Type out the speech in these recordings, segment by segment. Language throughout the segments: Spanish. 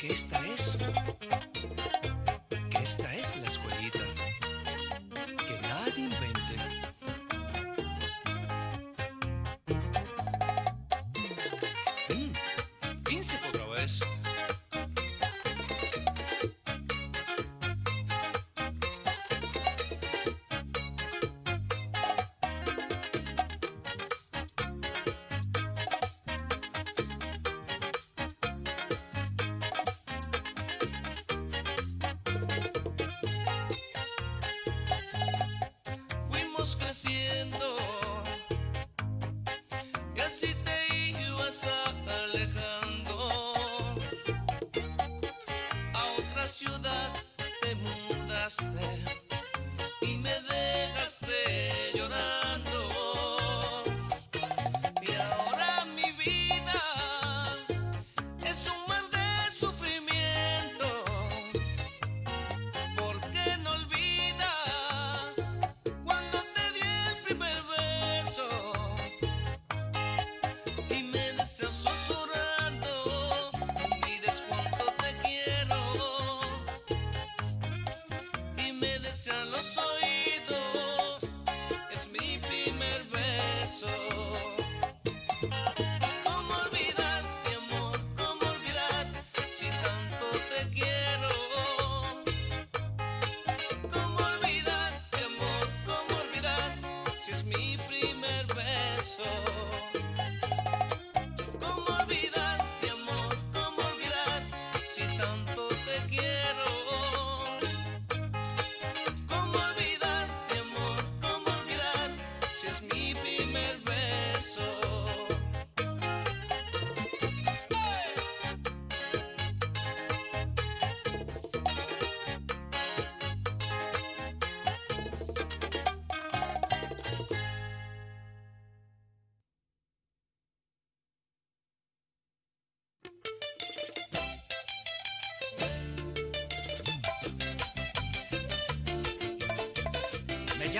que esta Creciendo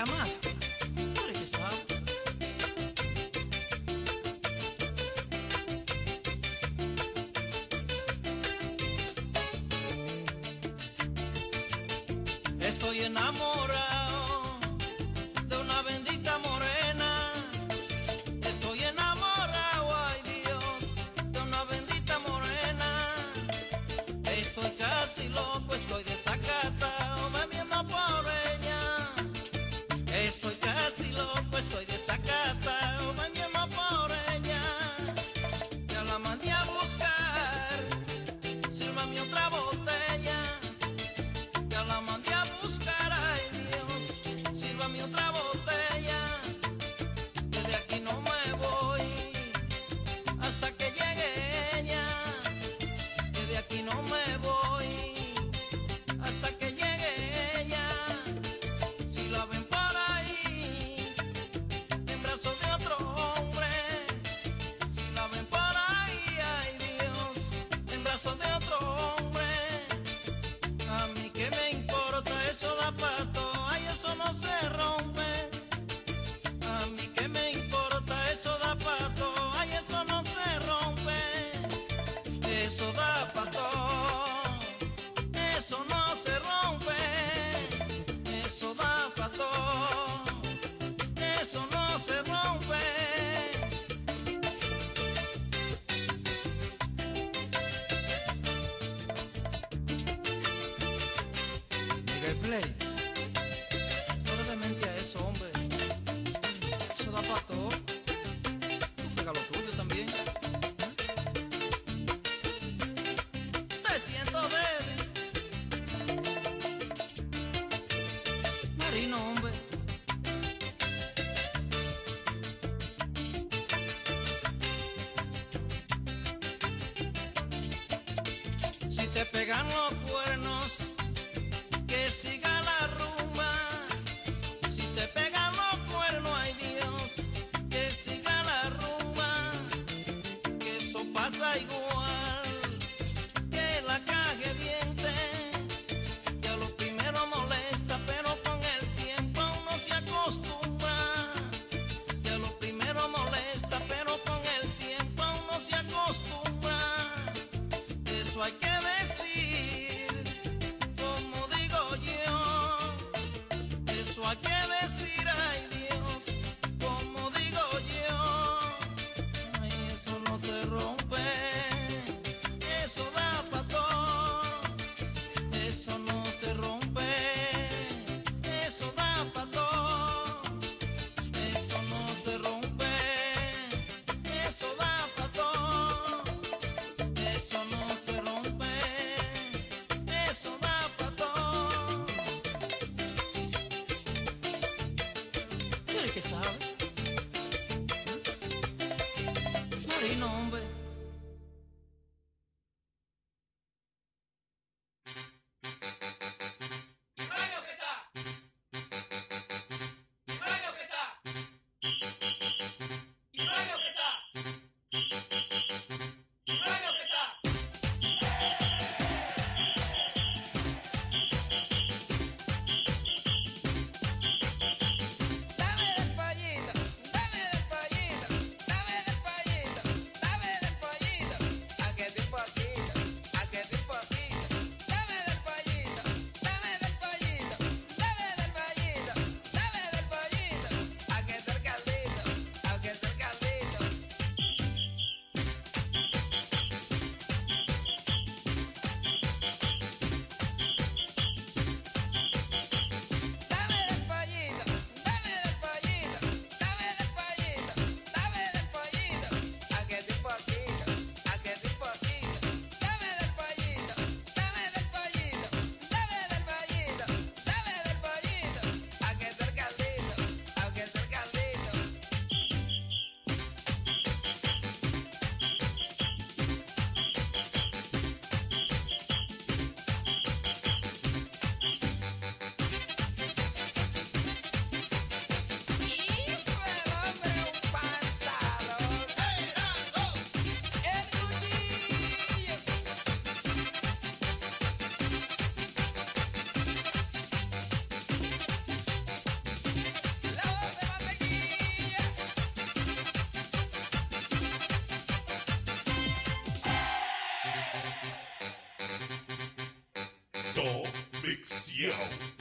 llamaste? Que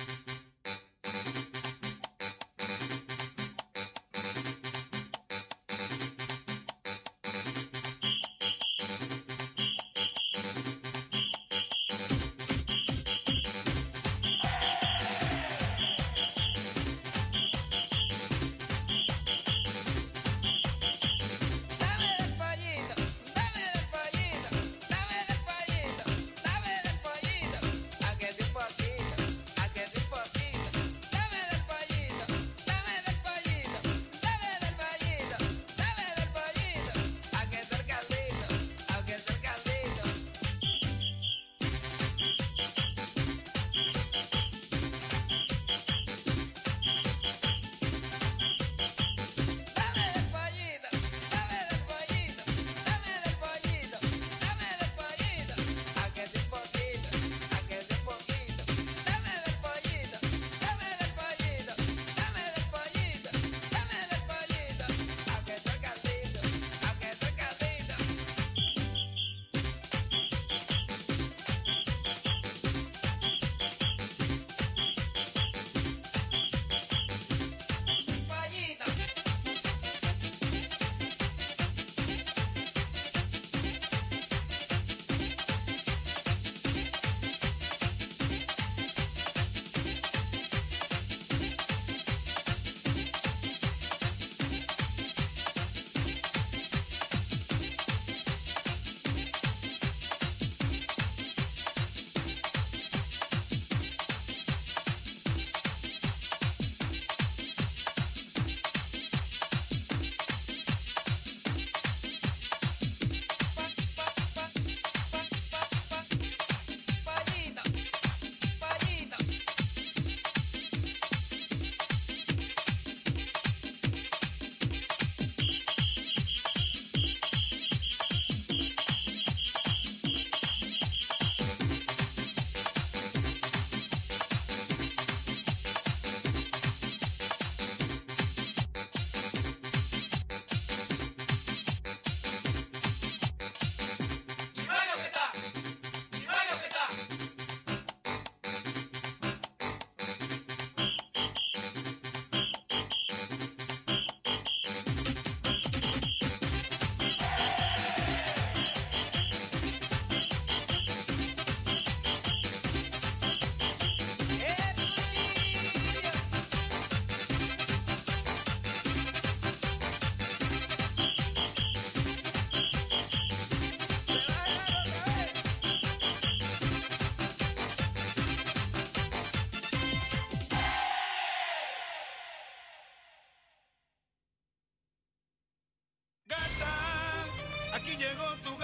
llegó tu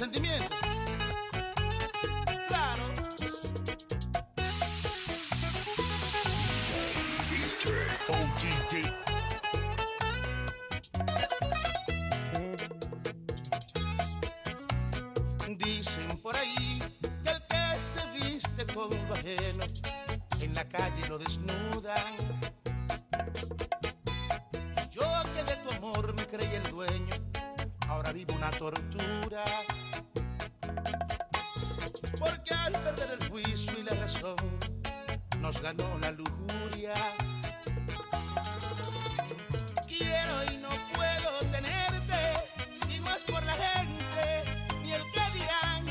sentimientos. Claro. Dicen por ahí que el que se viste con lo ajeno, en la calle lo desnudan. Yo que de tu amor me creí el dueño, ahora vivo una tortura. Porque al perder el juicio y la razón, nos ganó la lujuria. Quiero y no puedo tenerte, y más por la gente, ni el que dirán.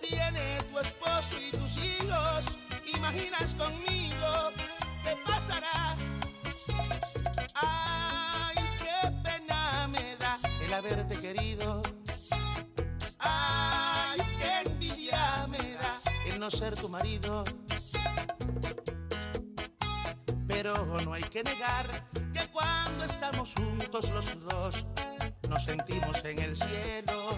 Tiene tu esposo y tus hijos, imaginas conmigo qué pasará. Ay, qué pena me da el haberte querido. No ser tu marido. Pero no hay que negar que cuando estamos juntos los dos nos sentimos en el cielo.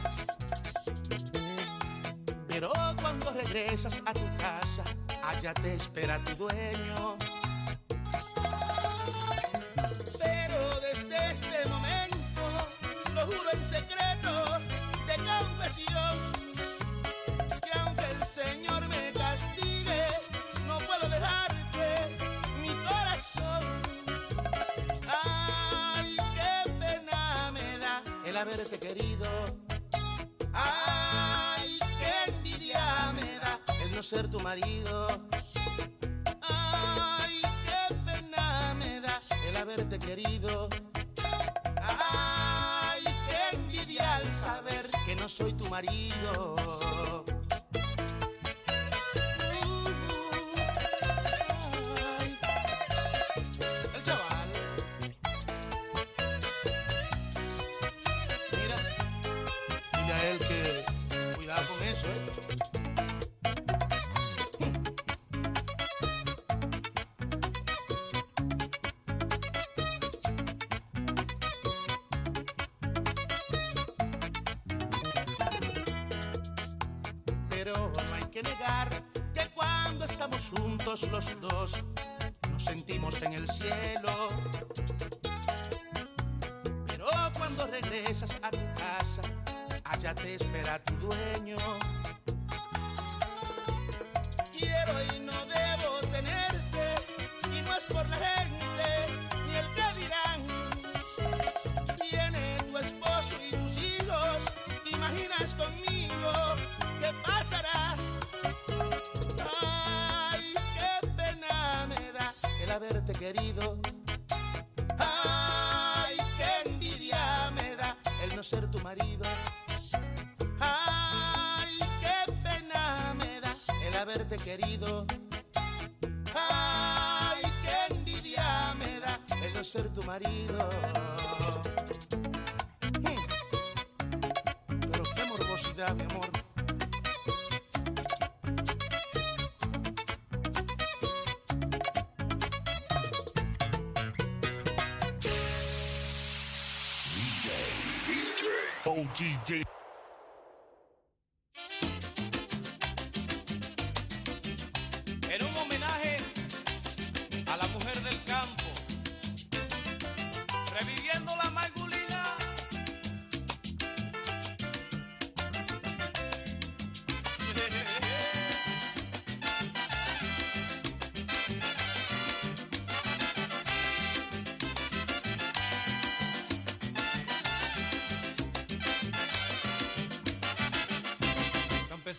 Pero cuando regresas a tu casa, allá te espera tu dueño. Pero desde este momento, lo juro en secreto, de confesión, haberte querido. Ay, qué envidia me da el no ser tu marido. Ay, qué pena me da el haberte querido. Ay, qué envidia al saber que no soy tu marido.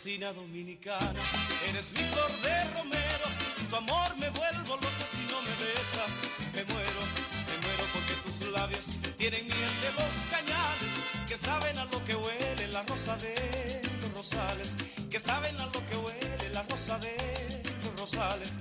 Dominicana, eres mi flor de romero. Sin tu amor me vuelvo loco si no me besas. Me muero, me muero porque tus labios tienen miel de los cañales que saben a lo que huele la rosa de los rosales. Que saben a lo que huele la rosa de los rosales.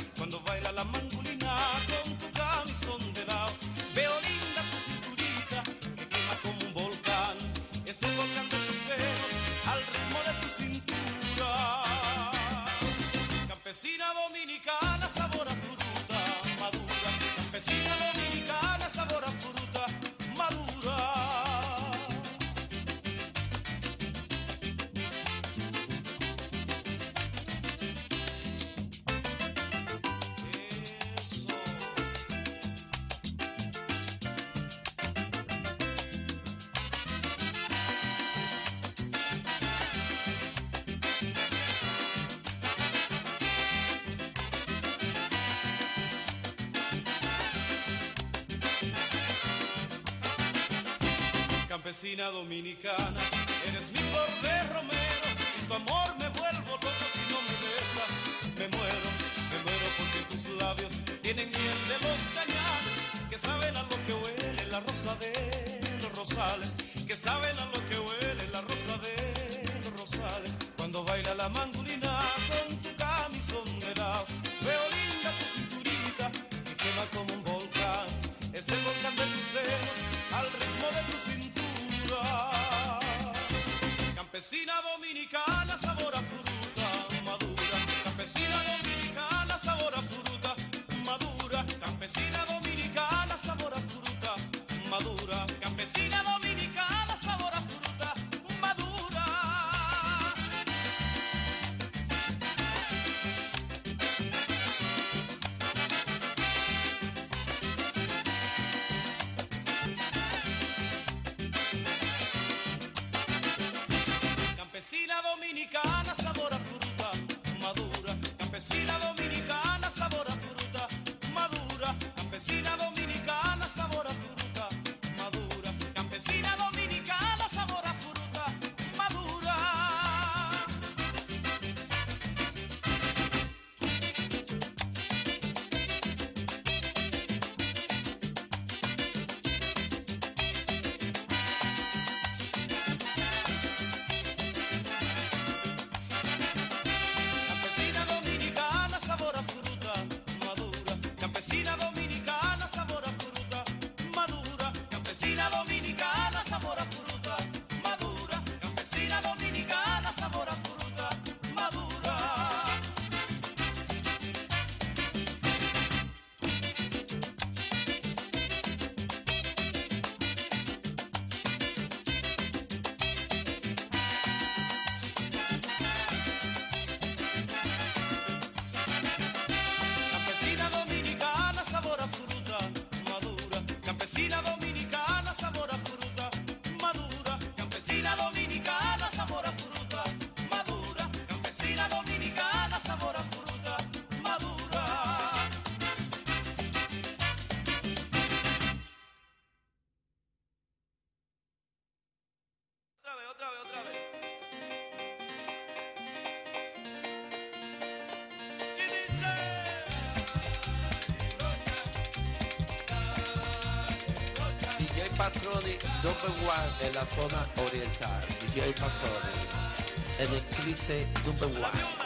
campesina dominicana. Eres mi pobre romero, sin tu amor me vuelvo loco si no me besas. Me muero, me muero porque tus labios tienen miel de los cañares que saben a lo que huele la rosa de los rosales. Patroni Dumber en la zona oriental. DJ Patroni en el Eclipse Dumber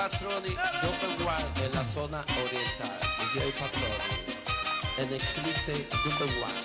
Patroni, number one en la zona oriental. DJ Patroni, en Eclipse number one.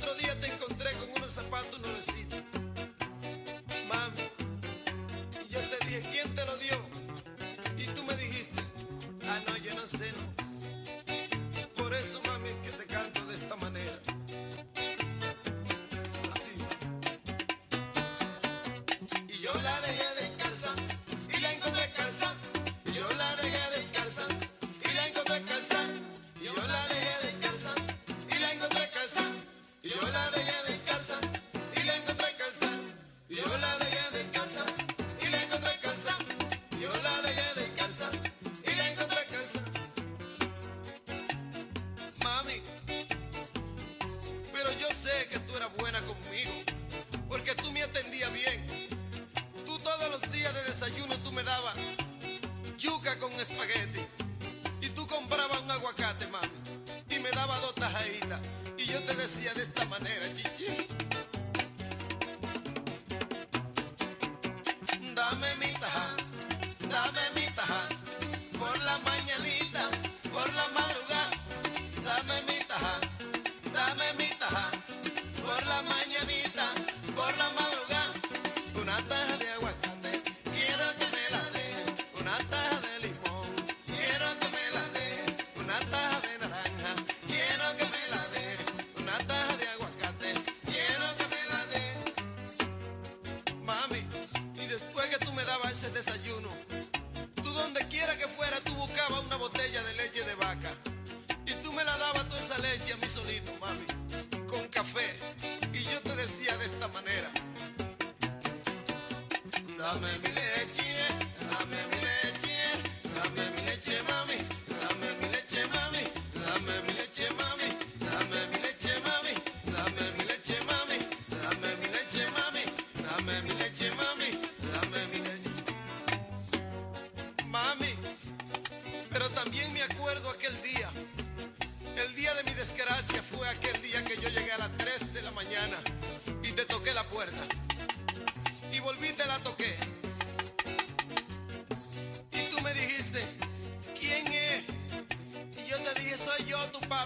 otro día te encontré con unos zapatos nuevecitos. Mami, y yo te dije, ¿quién te lo dio? Y tú me dijiste, ah, no, yo no. Por eso, mami, que te canto de esta manera. Así. Y yo la dejé.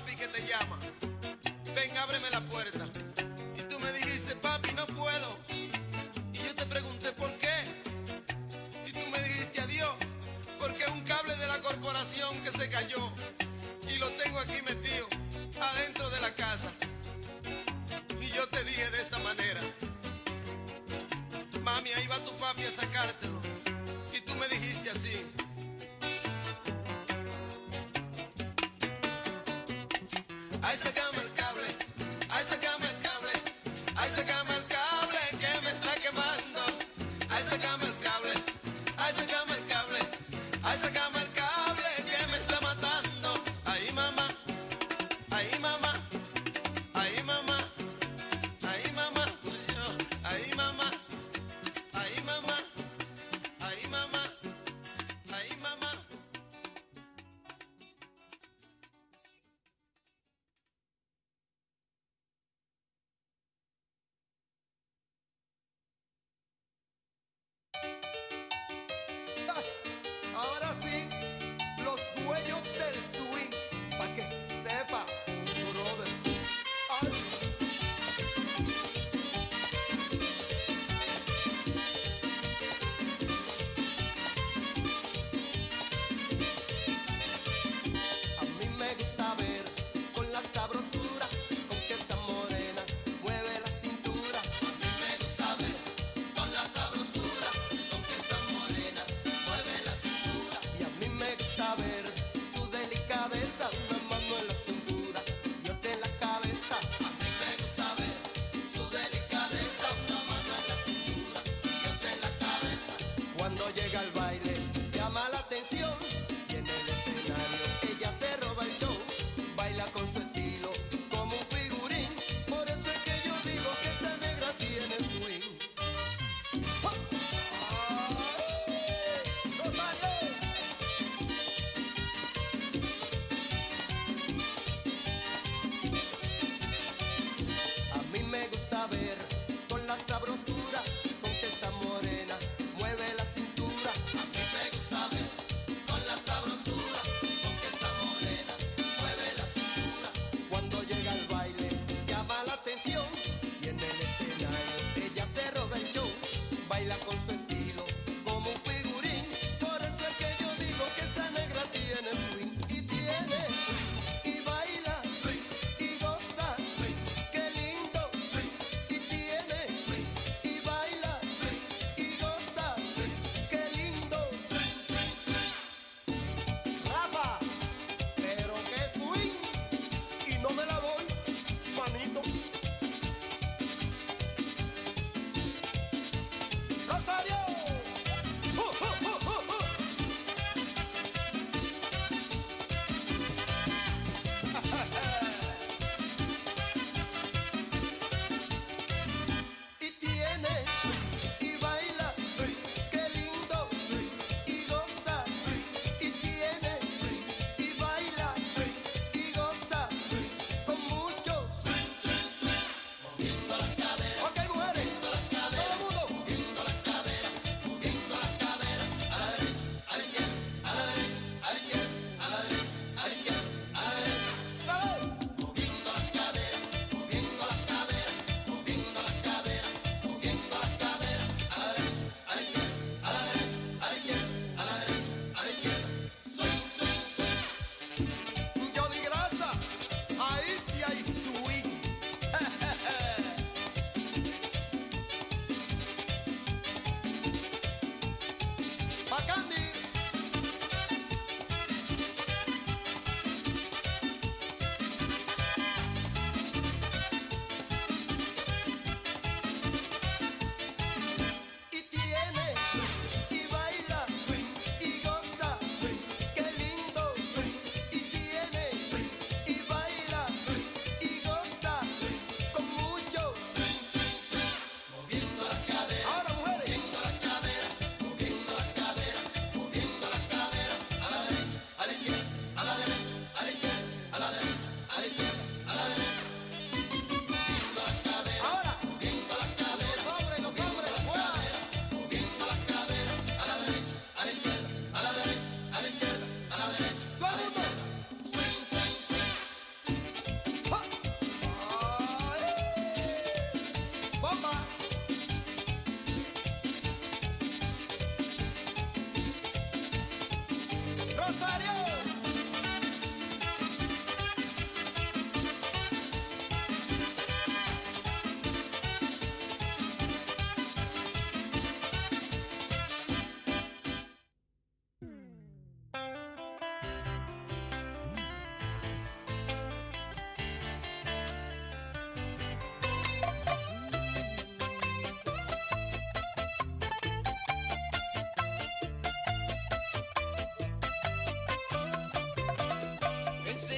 papi que te llama. Ven, ábreme la puerta. Y tú me dijiste, papi, no puedo. Y yo te pregunté por qué. Y tú me dijiste adiós. Porque es un cable de la corporación que se cayó. Y lo tengo aquí metido, adentro de la casa. Y yo te dije de esta manera. Mami, ahí va tu papi a sacar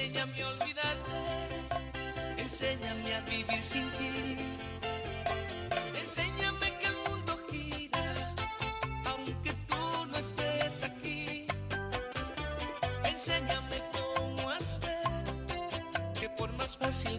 enséñame a olvidarte, enséñame a vivir sin ti. Enséñame que el mundo gira, aunque tú no estés aquí. Enséñame cómo hacer que por más fácil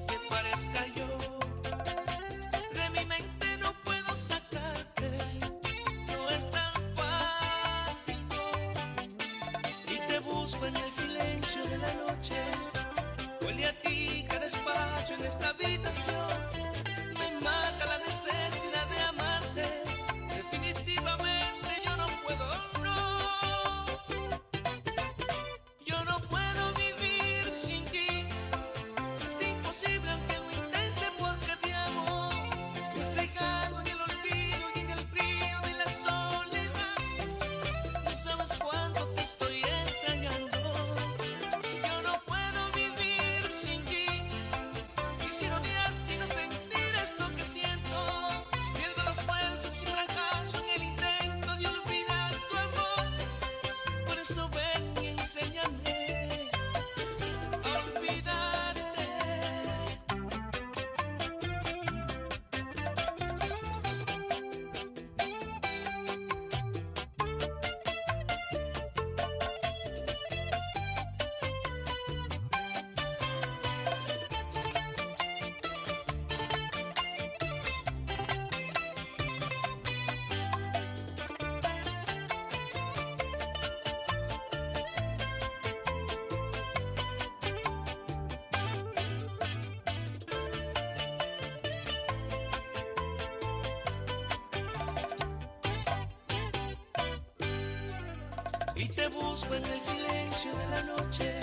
y te busco en el silencio de la noche.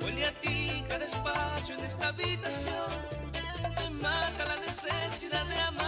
Huele a ti cada espacio en esta habitación, me mata la necesidad de amar.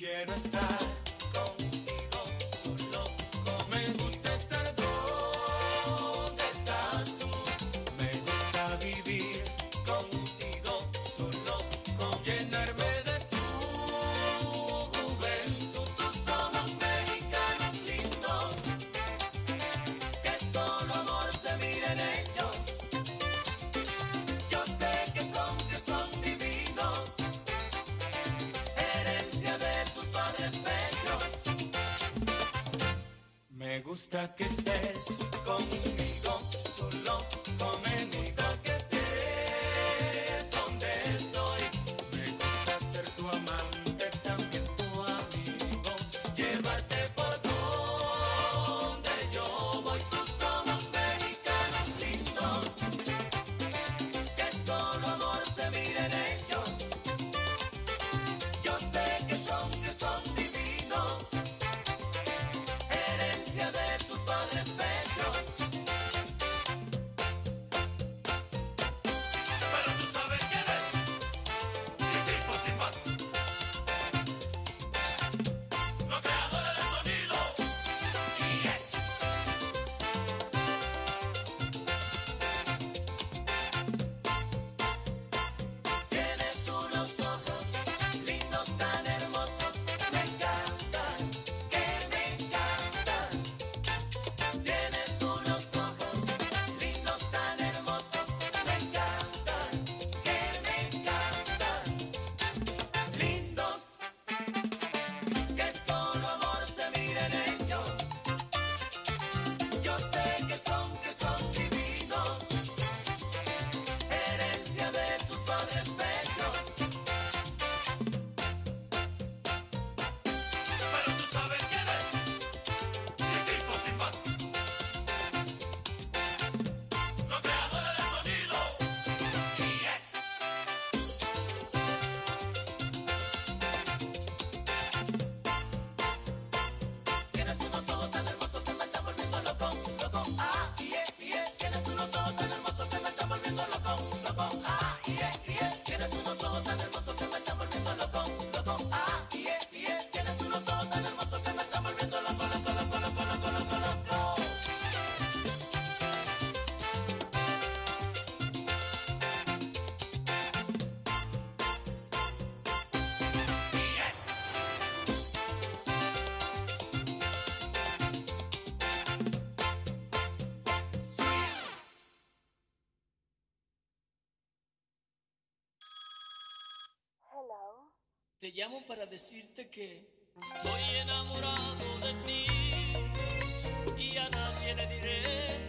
quiero estar. gusta que estés conmigo. Te llamo para decirte que estoy enamorado de ti y a nadie le diré.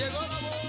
Llegó la voz.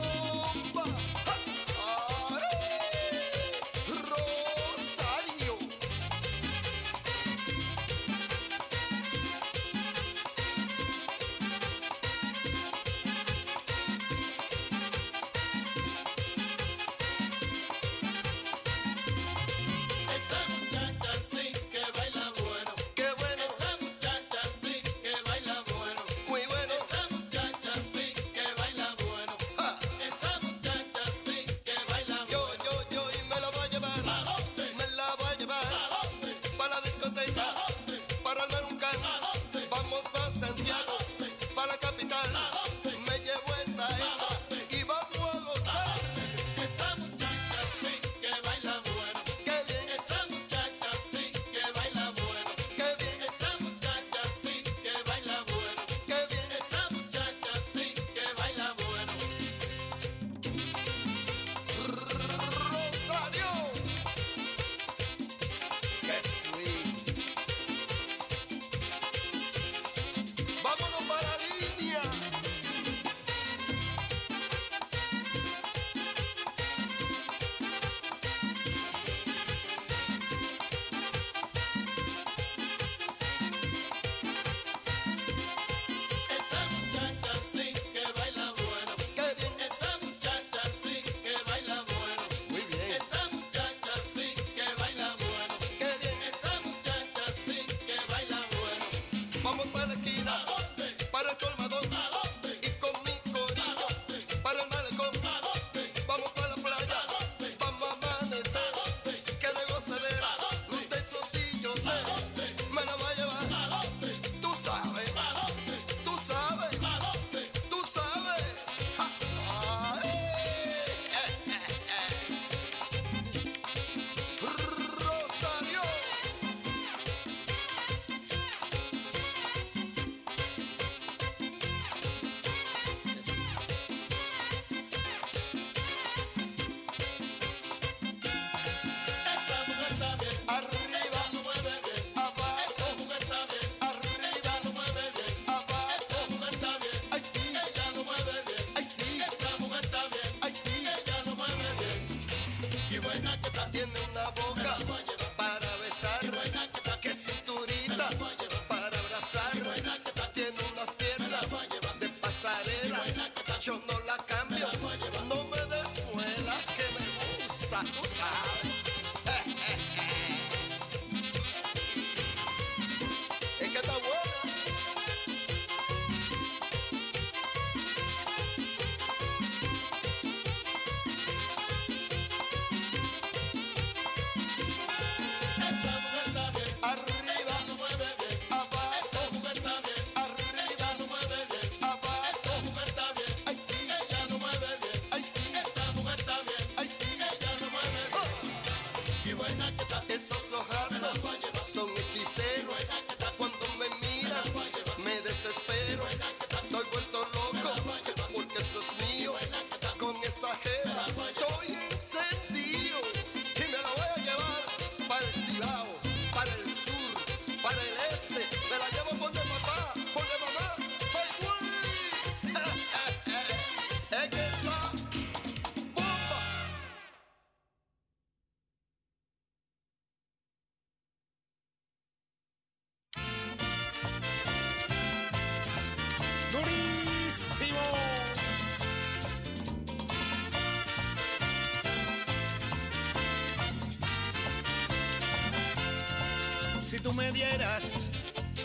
Me dieras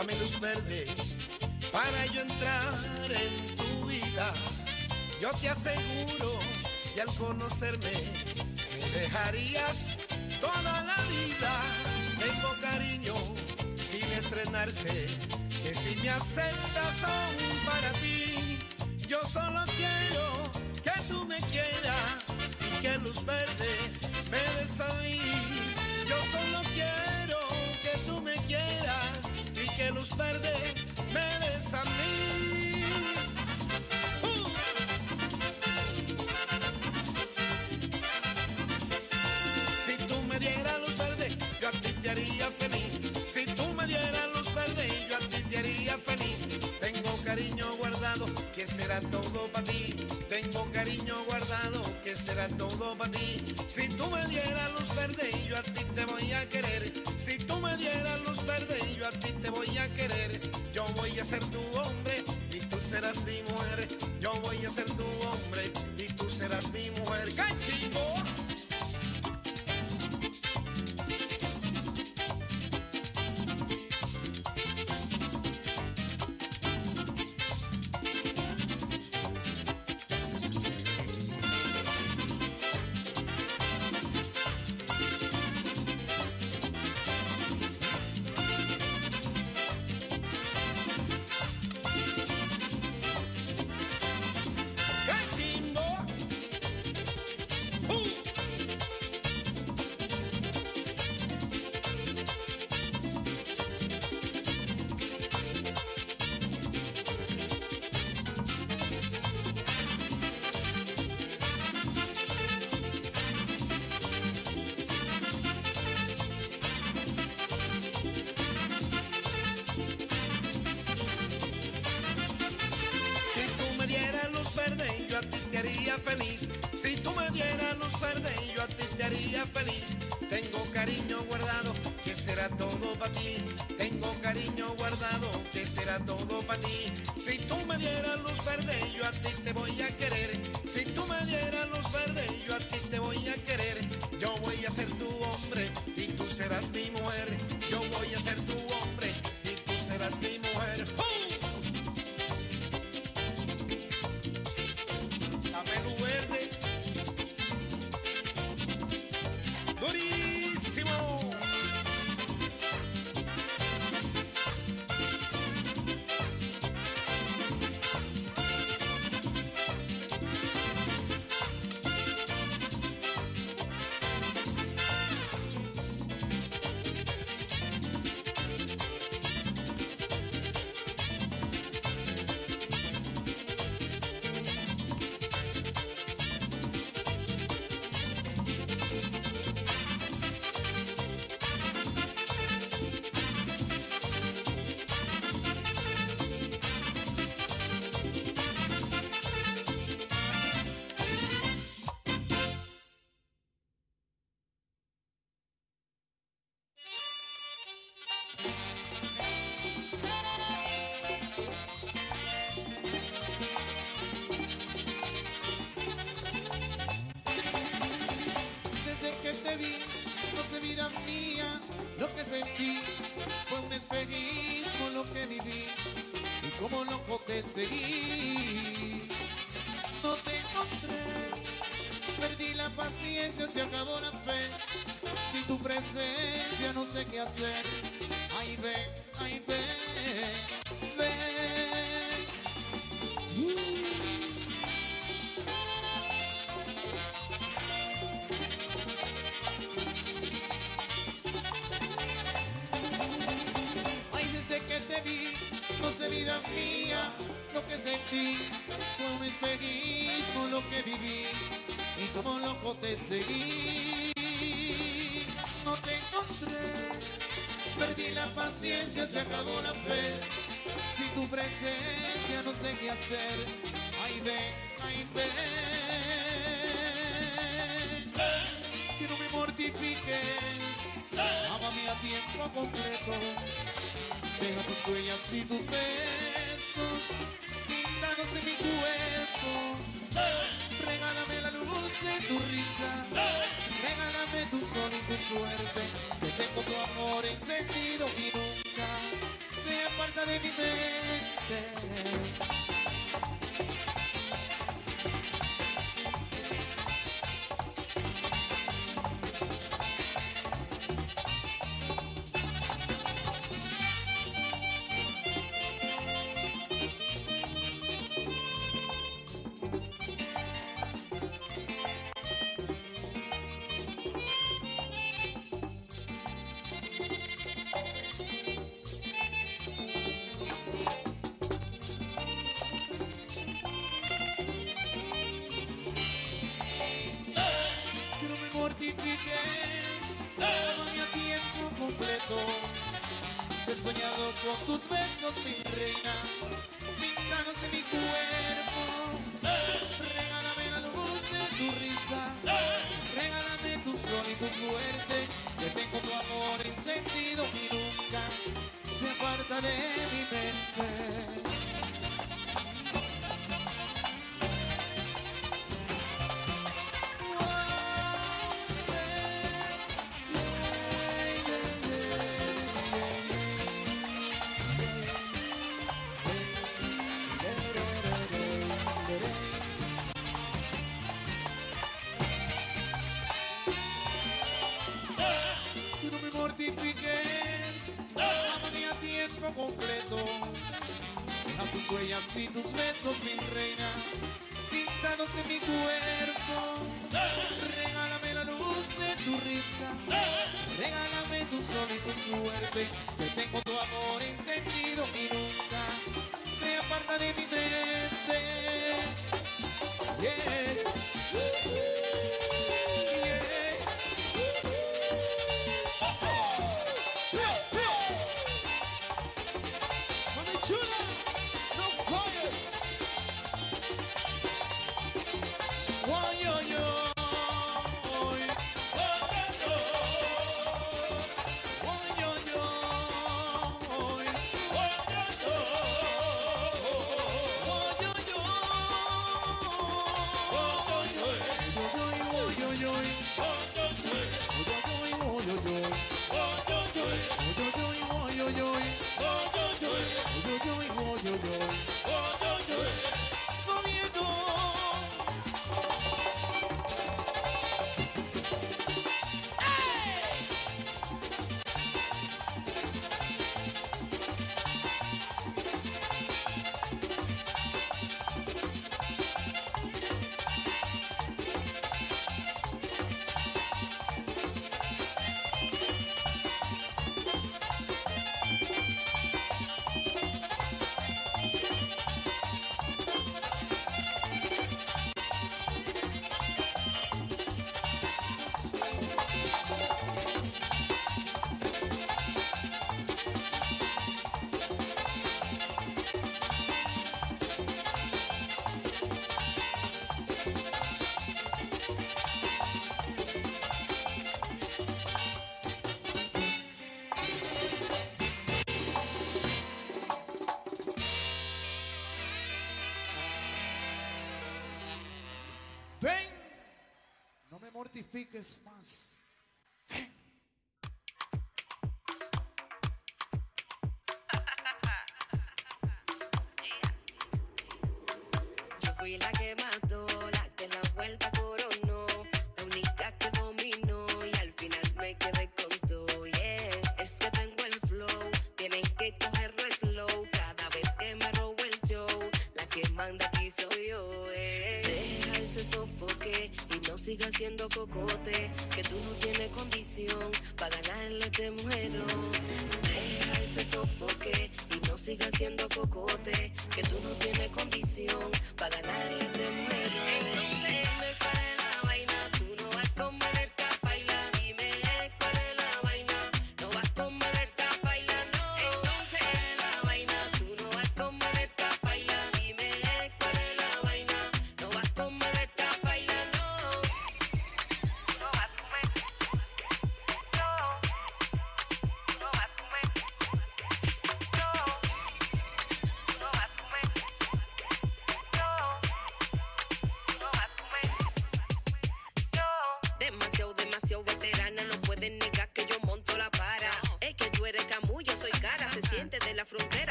a mi luz verde para yo entrar en tu vida, yo te aseguro que al conocerme me dejarías toda la vida. Tengo cariño sin estrenarse, que si me aceptas son para ti. Me des. ¡Uh! Si tú me dieras luz verde, yo a ti te haría feliz. Si tú me dieras luz verde, yo a ti te haría feliz. Tengo cariño guardado, que será todo para ti. Tengo cariño guardado, que será todo para ti. Si tú me dieras luz verde, yo a ti te haría feliz. Tengo cariño guardado, que será todo para ti. Tengo cariño guardado, que será todo para ti. Si tú me dieras luz verde, yo a ti perdí la paciencia, se acabó la fe. Si tu presencia no sé qué hacer, ay ven, ay ve. Que no me mortifiques, amame a tiempo completo. Deja tus huellas y tus besos pintados en mi cuerpo dulce tu risa. Regálame tu sol y tu suerte. Te tengo tu amor encendido y nunca se aparta de mi mente.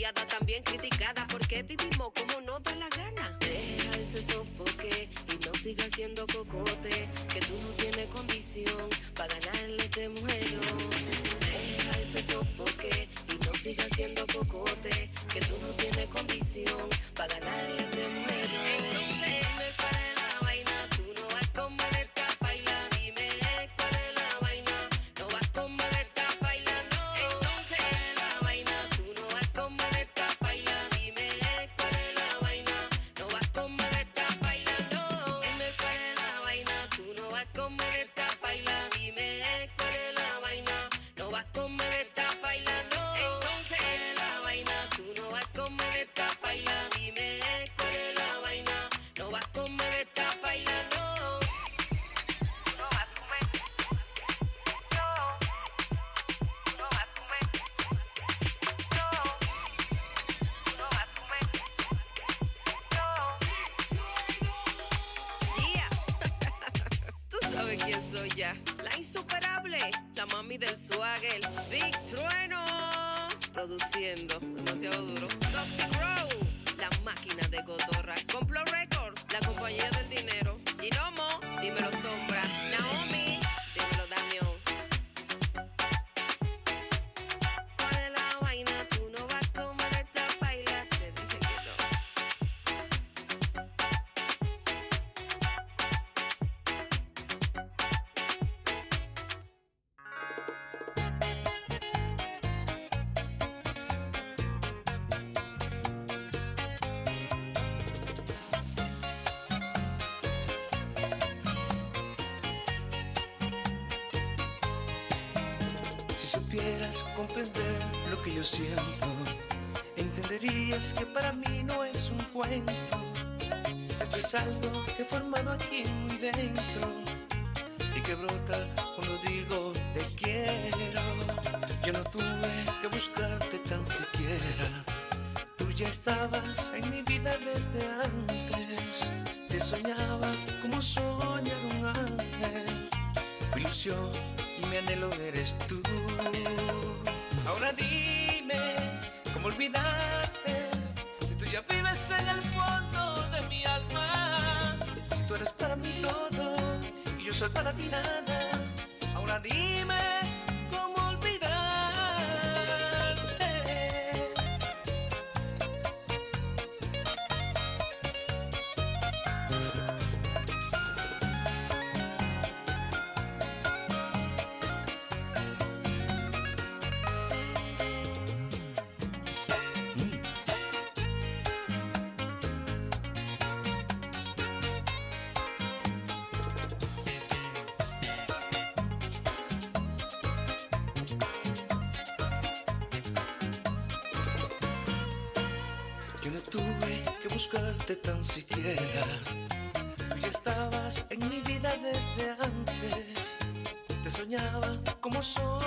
odiada, también criticada, porque vivimos como nos da la gana. Deja ese sofoque y no sigas siendo cocote. yo siento, entenderías que para mí no es un cuento. Esto es algo que he formado aquí muy dentro Proszę. tan siquiera. Tú ya estabas en mi vida desde antes. Te soñaba como soy.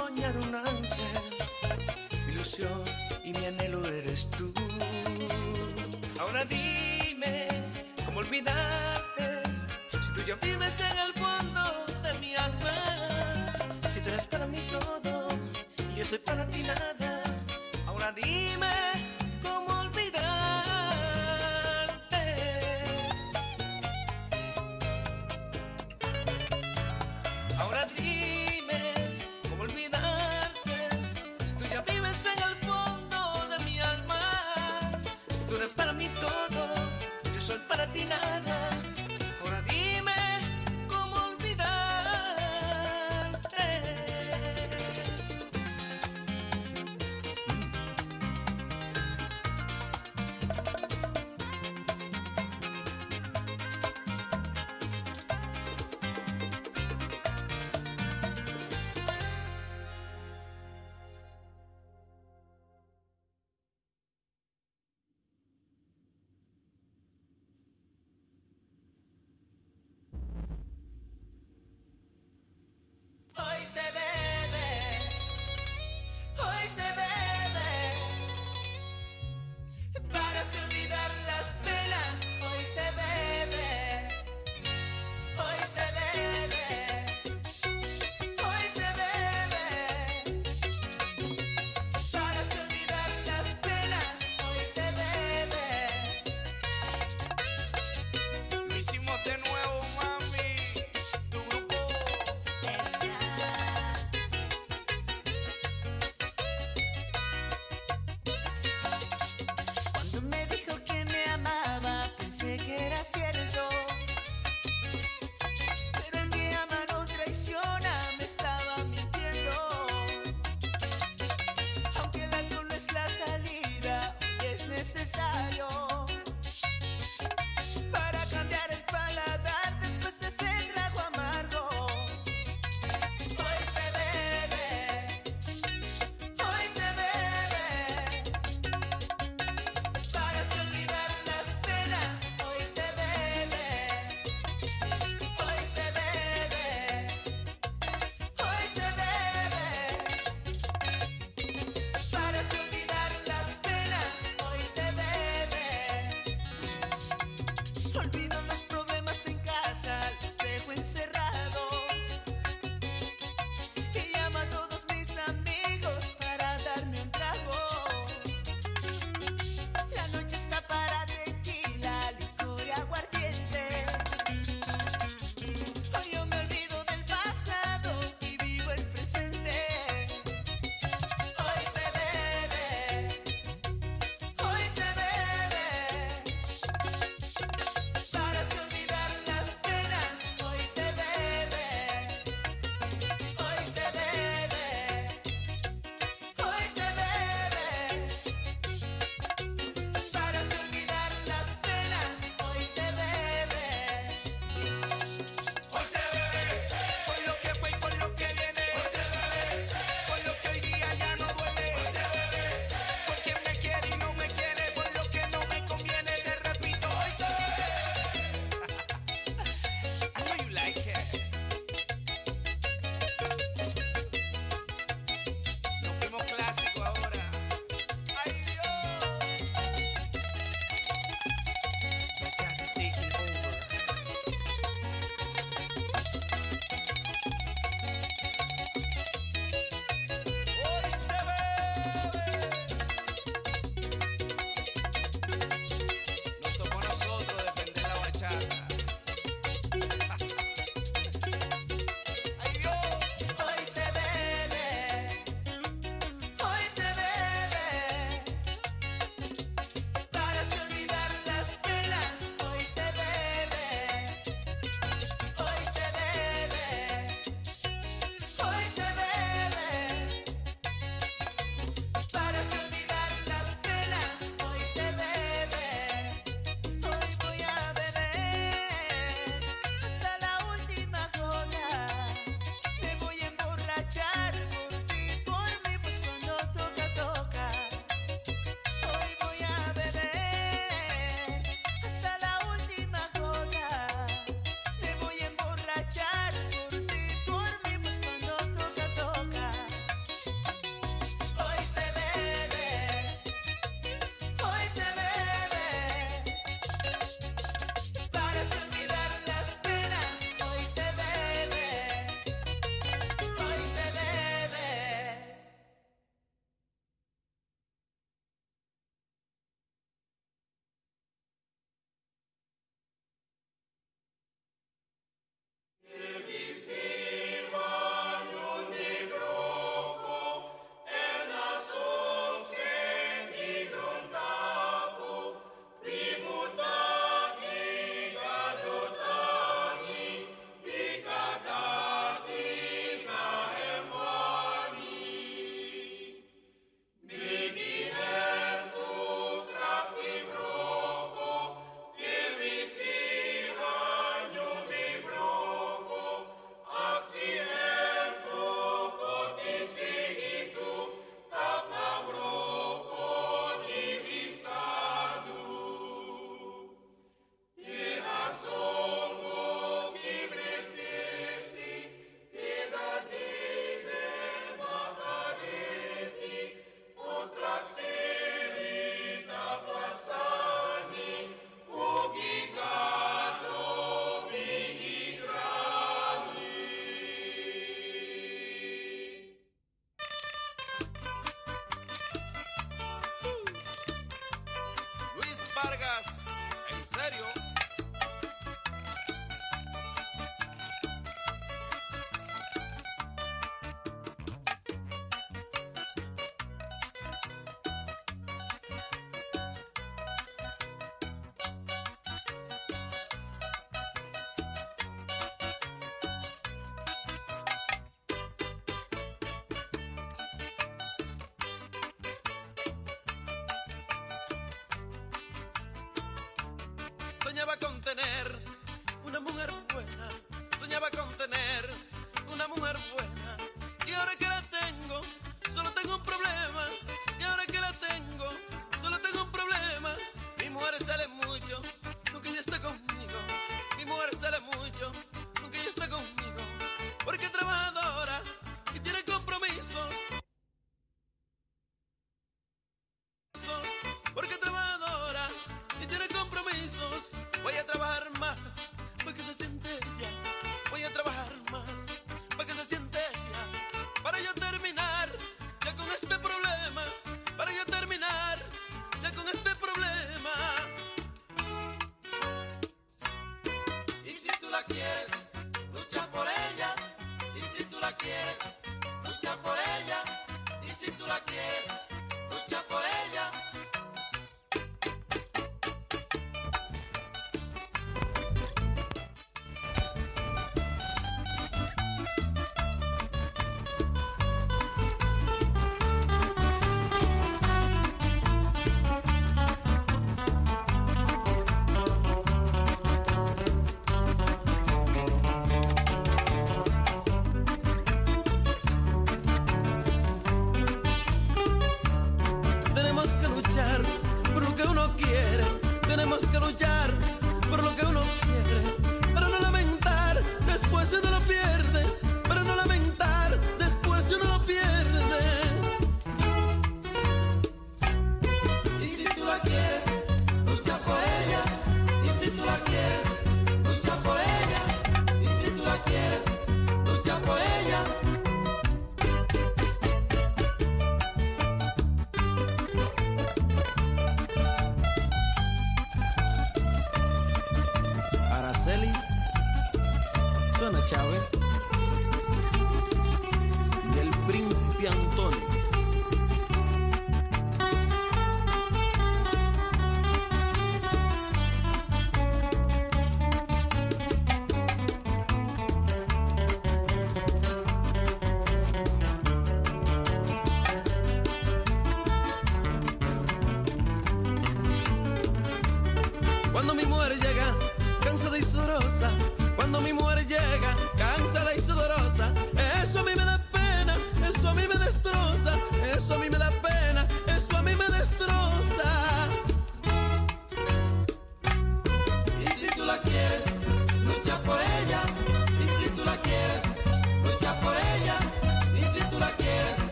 Se bebe,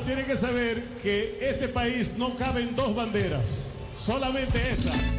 tiene que saber que este país no cabe en dos banderas, solamente esta.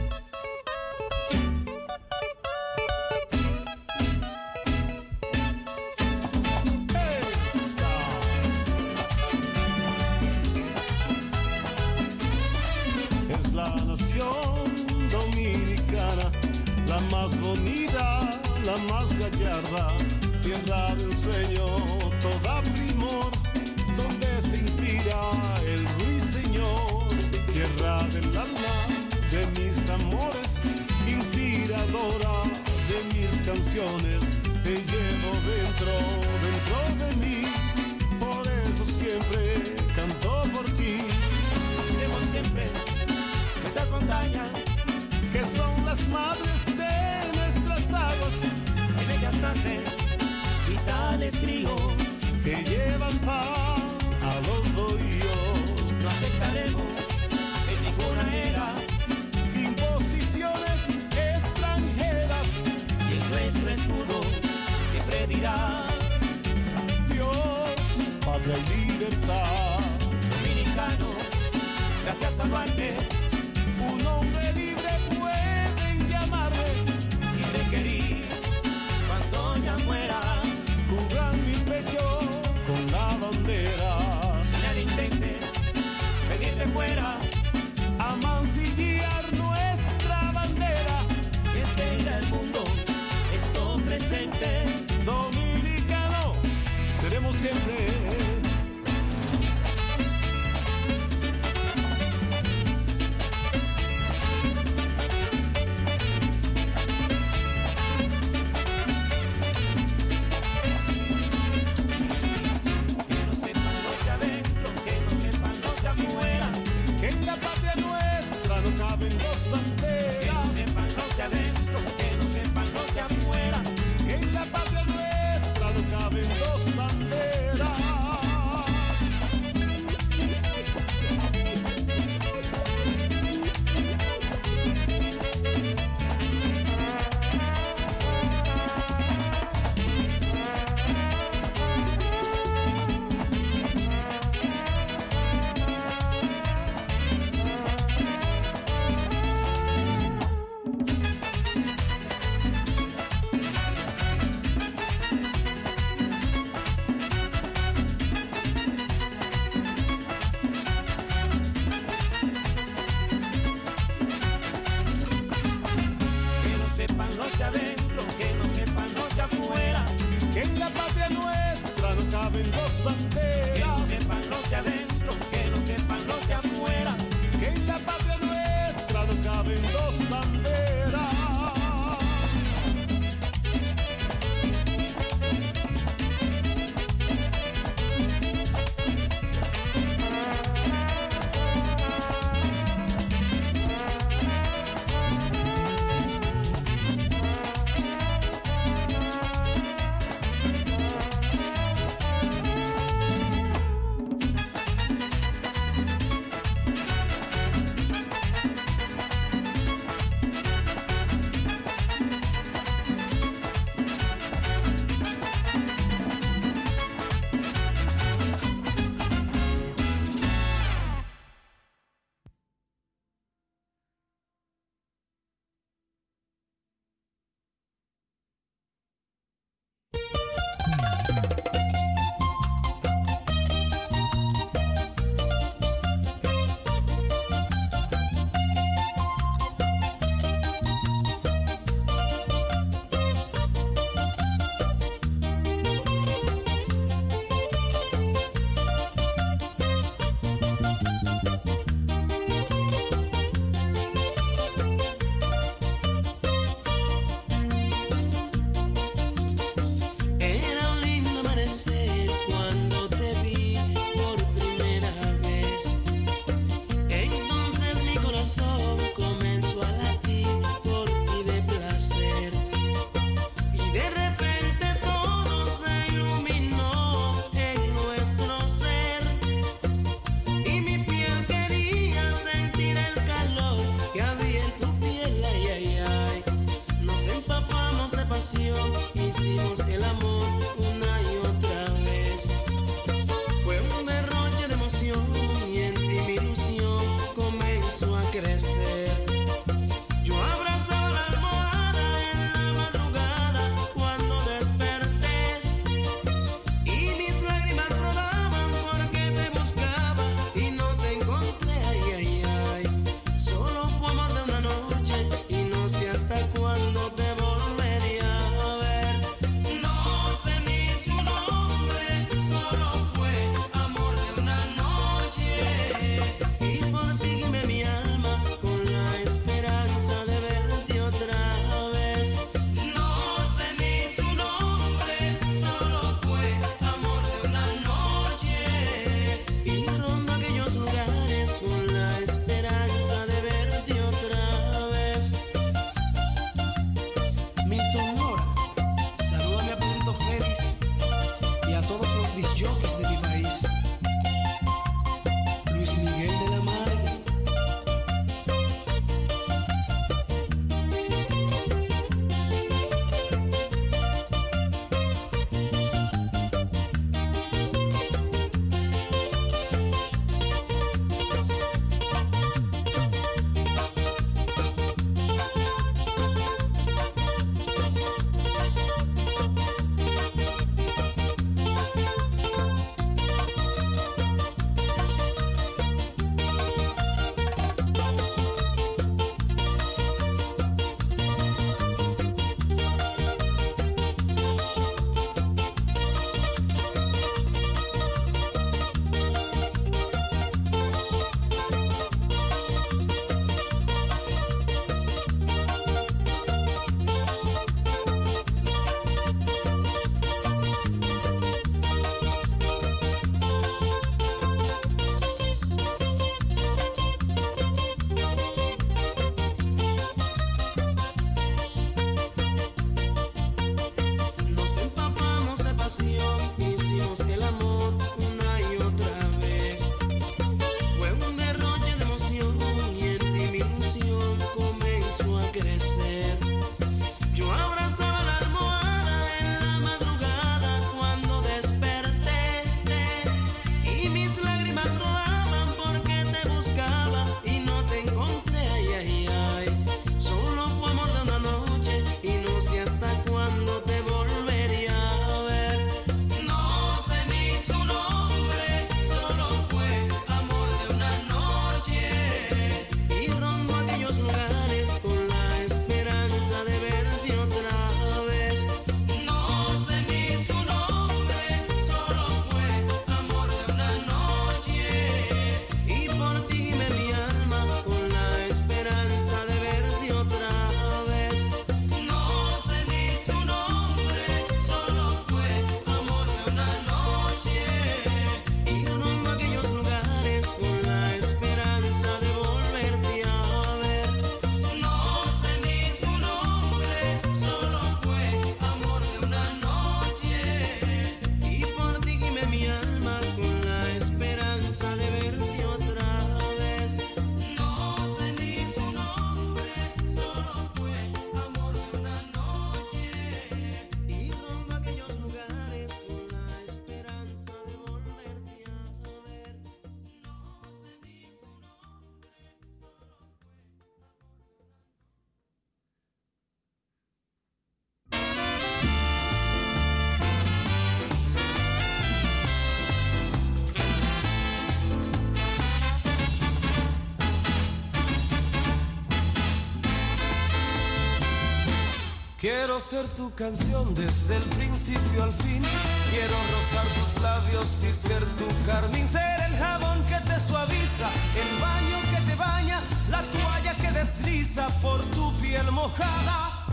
Quiero ser tu canción desde el principio al fin. Quiero rozar tus labios y ser tu carmín. Ser el jabón que te suaviza, el baño que te baña, la toalla que desliza por tu piel mojada.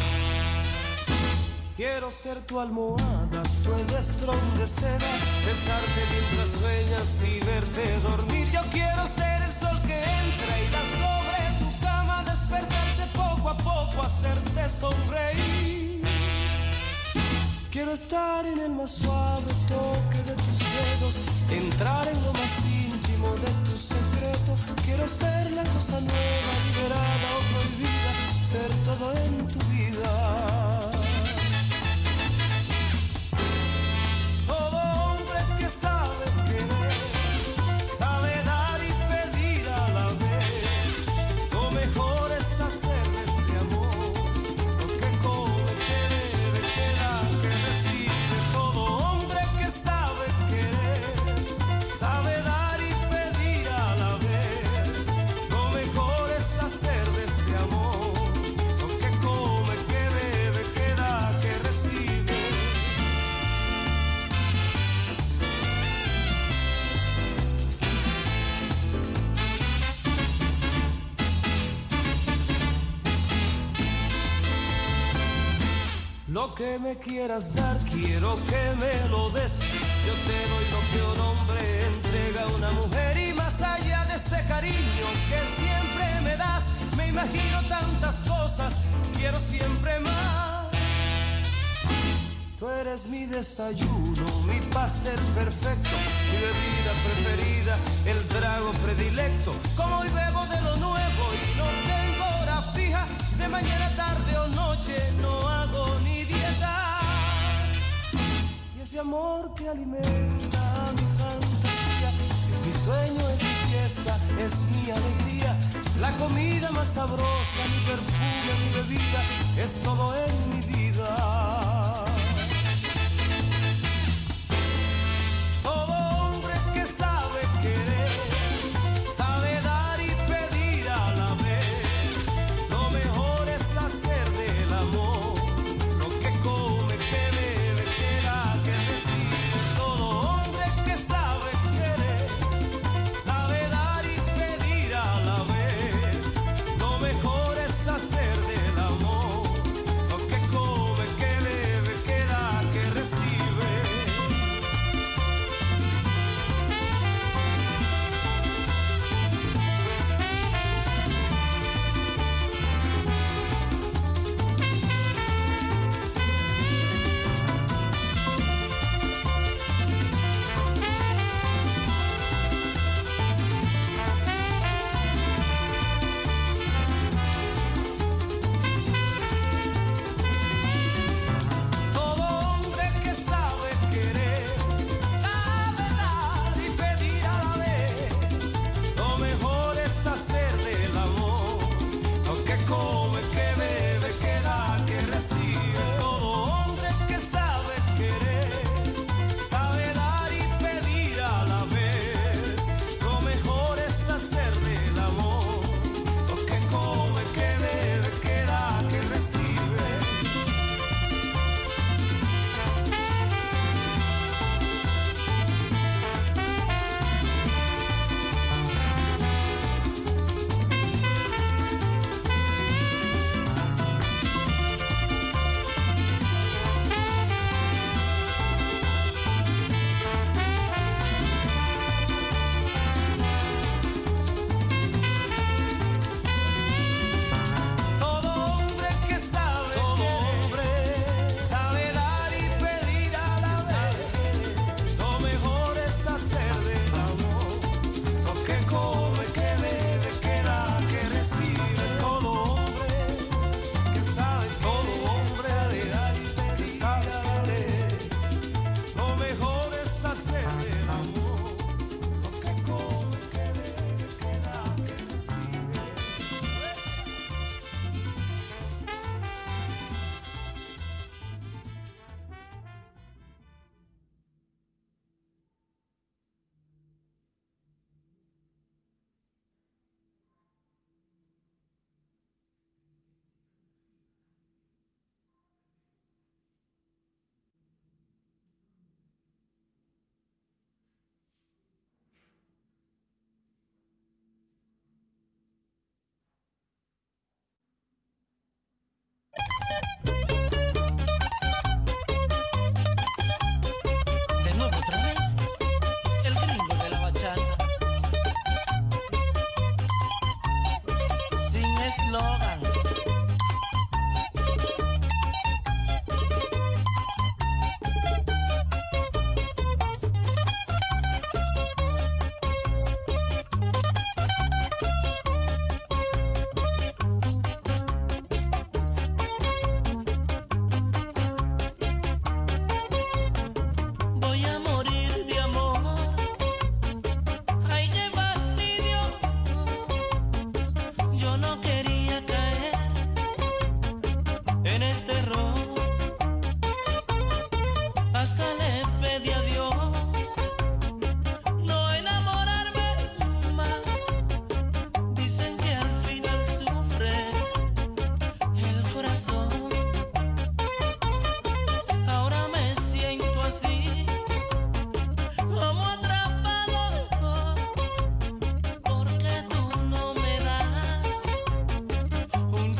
Quiero ser tu almohada, tu edestrón de seda, besarte mientras sueñas y verte dormir. Yo quiero ser estar en el más suave toque de tus dedos, entrar en lo más íntimo de tu secreto. Quiero ser la cosa nueva, liberada o prohibida, ser todo en tu vida. Que me quieras dar, quiero que me lo des. Yo te doy lo que un hombre entrega a una mujer y más allá de ese cariño que siempre me das, me imagino tantas cosas, quiero siempre más. Tú eres mi desayuno, mi pastel perfecto, mi bebida preferida, el trago predilecto. Como hoy bebo de lo nuevo y no tengo hora fija, de mañana, amor que alimenta mi fantasía, es mi sueño, es mi fiesta, es mi alegría. La comida más sabrosa, mi perfume, mi bebida, es todo en mi vida.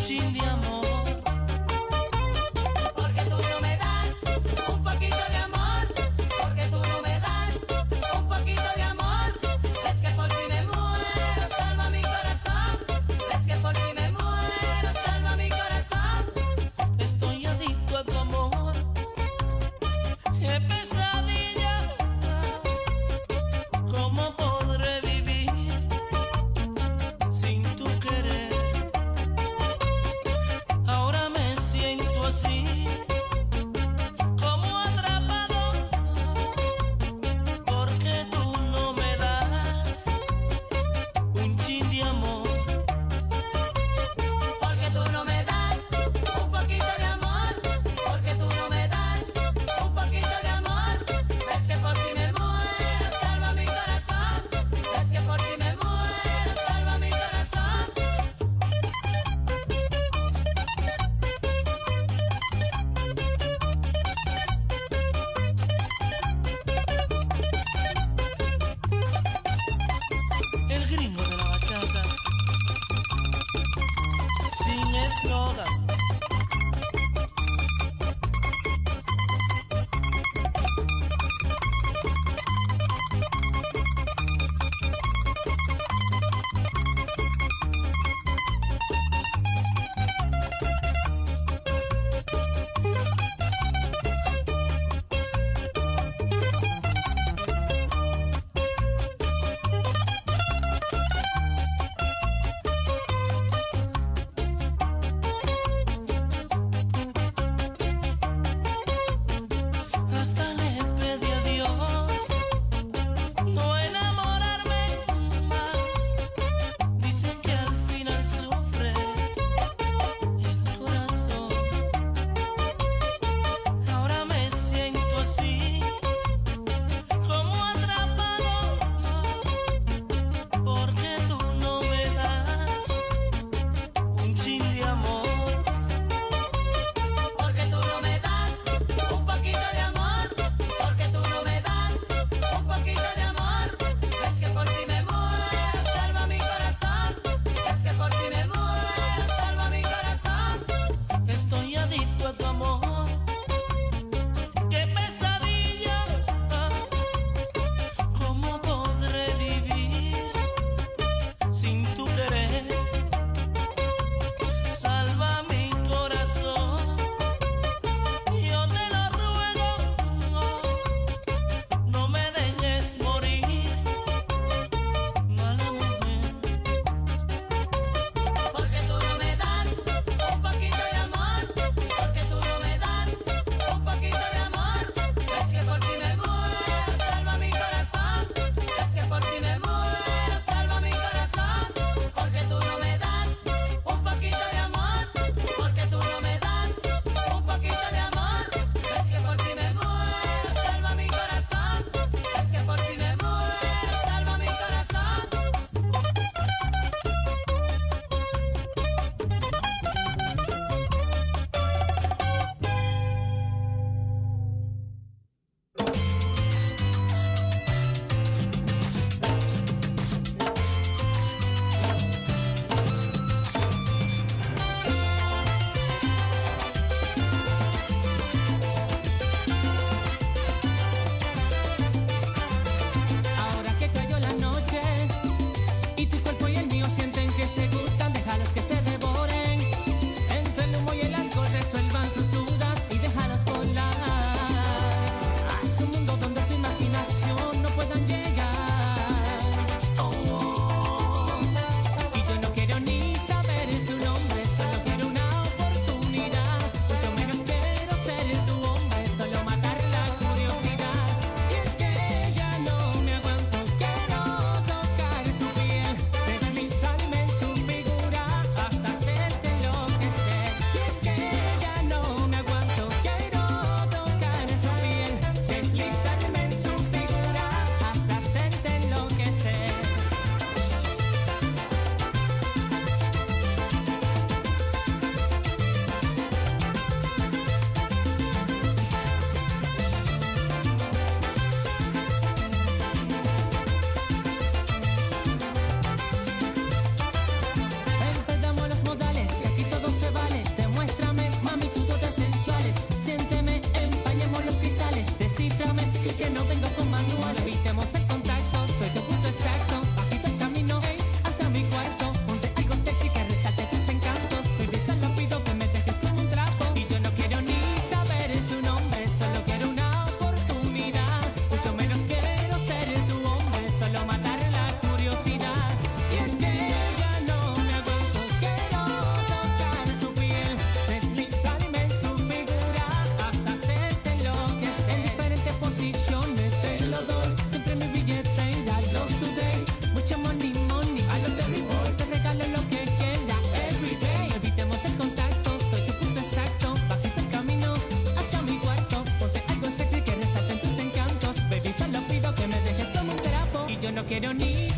sin. I don't need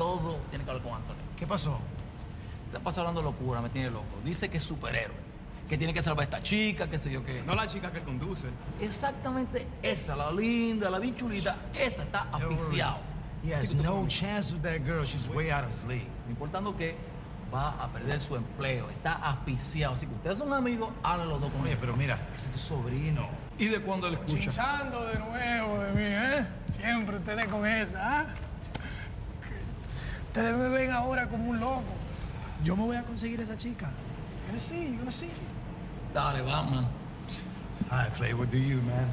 todo tiene que hablar con Anthony. ¿Qué pasó? Se ha pasado hablando locura, me tiene loco. Dice que es superhéroe, que sí. tiene que salvar a esta chica, qué sé yo qué. No la chica que conduce. Exactamente esa, la linda, la bien chulita, esa está asfixiada. He has pues, no chance with that girl. She's way out of his league. Importando que va a perder su empleo, está asfixiado. Así que ustedes son amigos, hablen los dos conmigo. Oye, pero mira, ese es tu sobrino. ¿Y de cuándo le escuchas? Chinchando de nuevo de mí, ¿eh? Siempre ustedes con esa, ¿ah? ¿eh? Ustedes me ven ahora como un loco. Yo me voy a conseguir esa chica. You're gonna see, you're gonna see. Dale, vamos. All right, Play, what do you, man?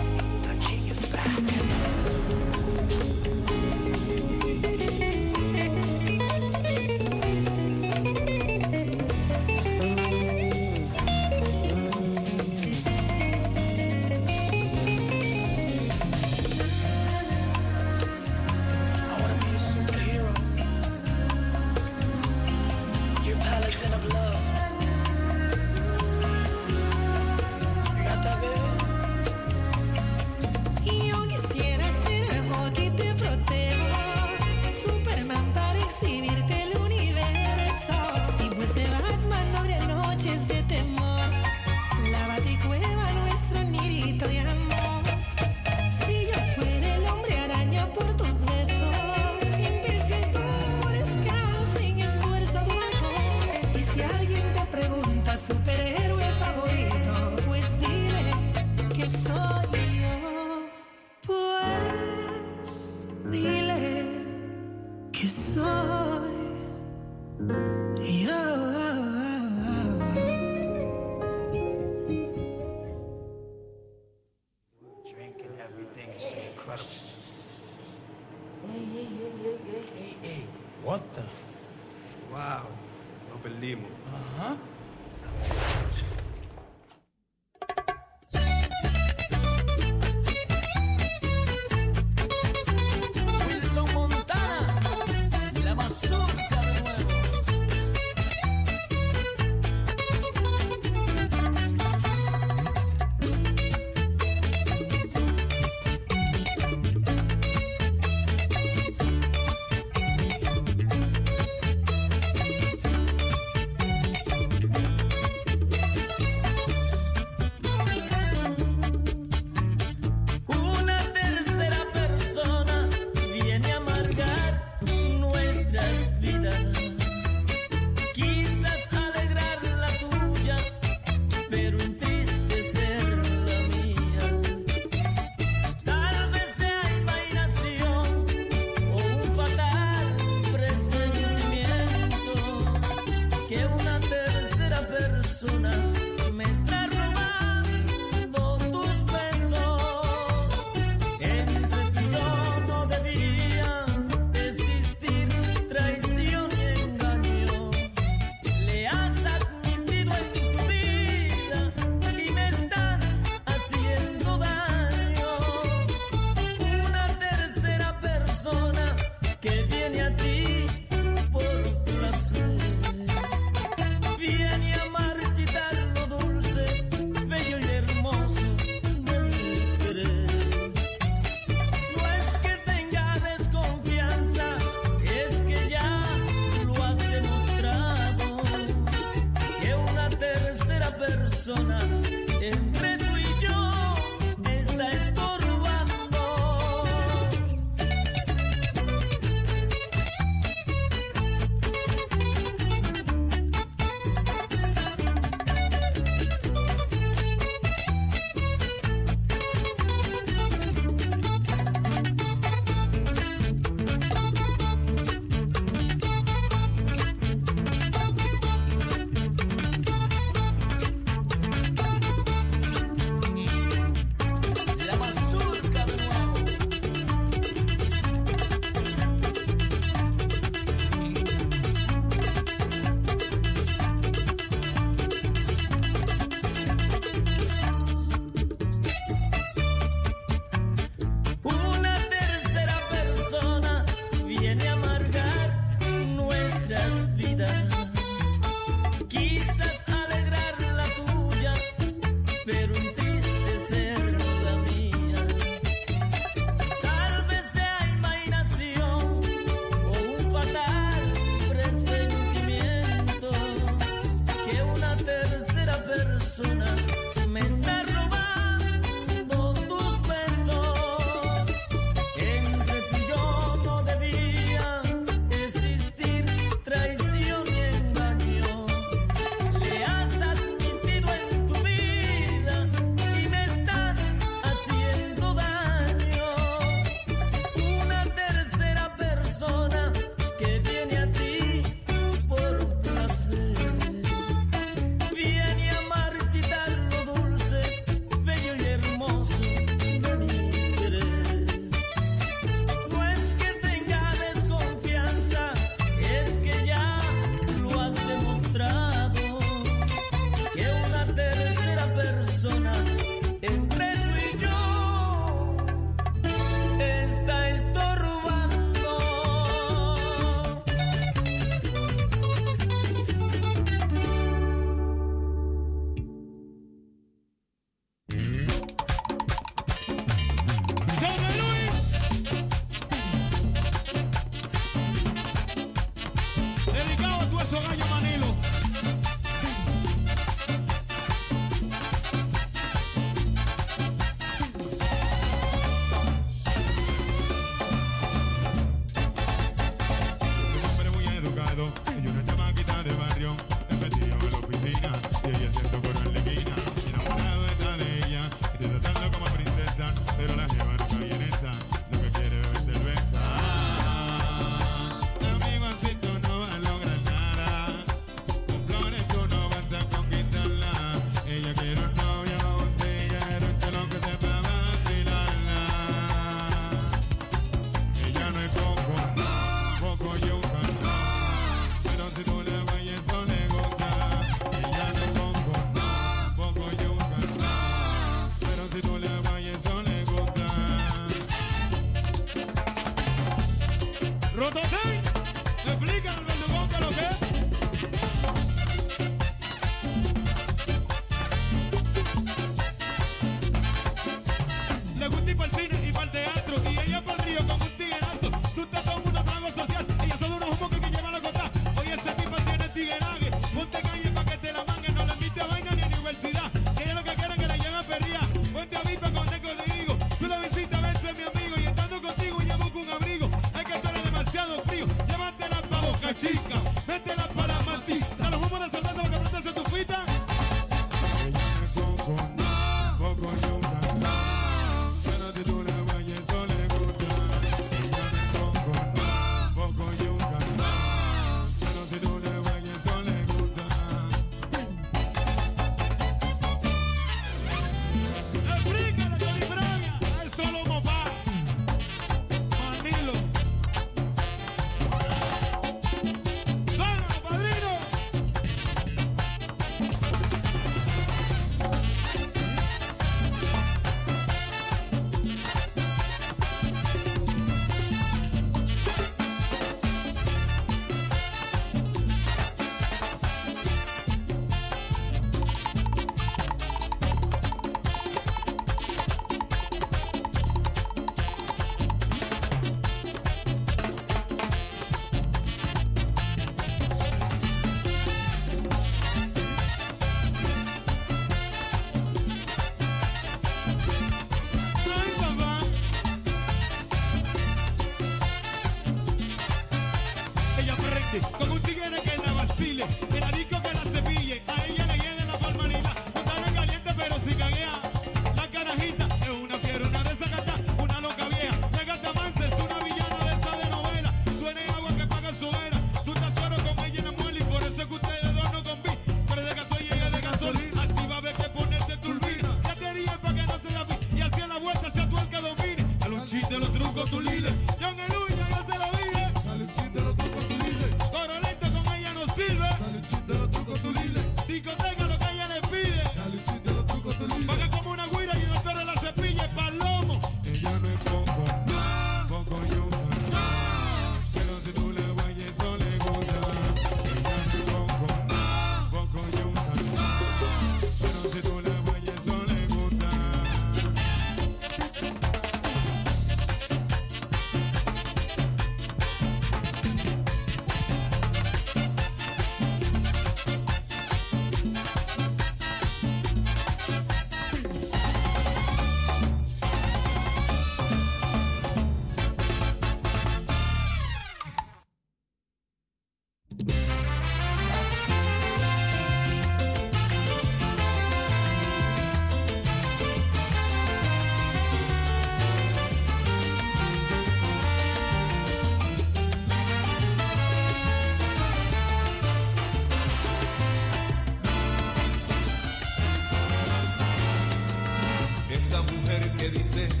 Dice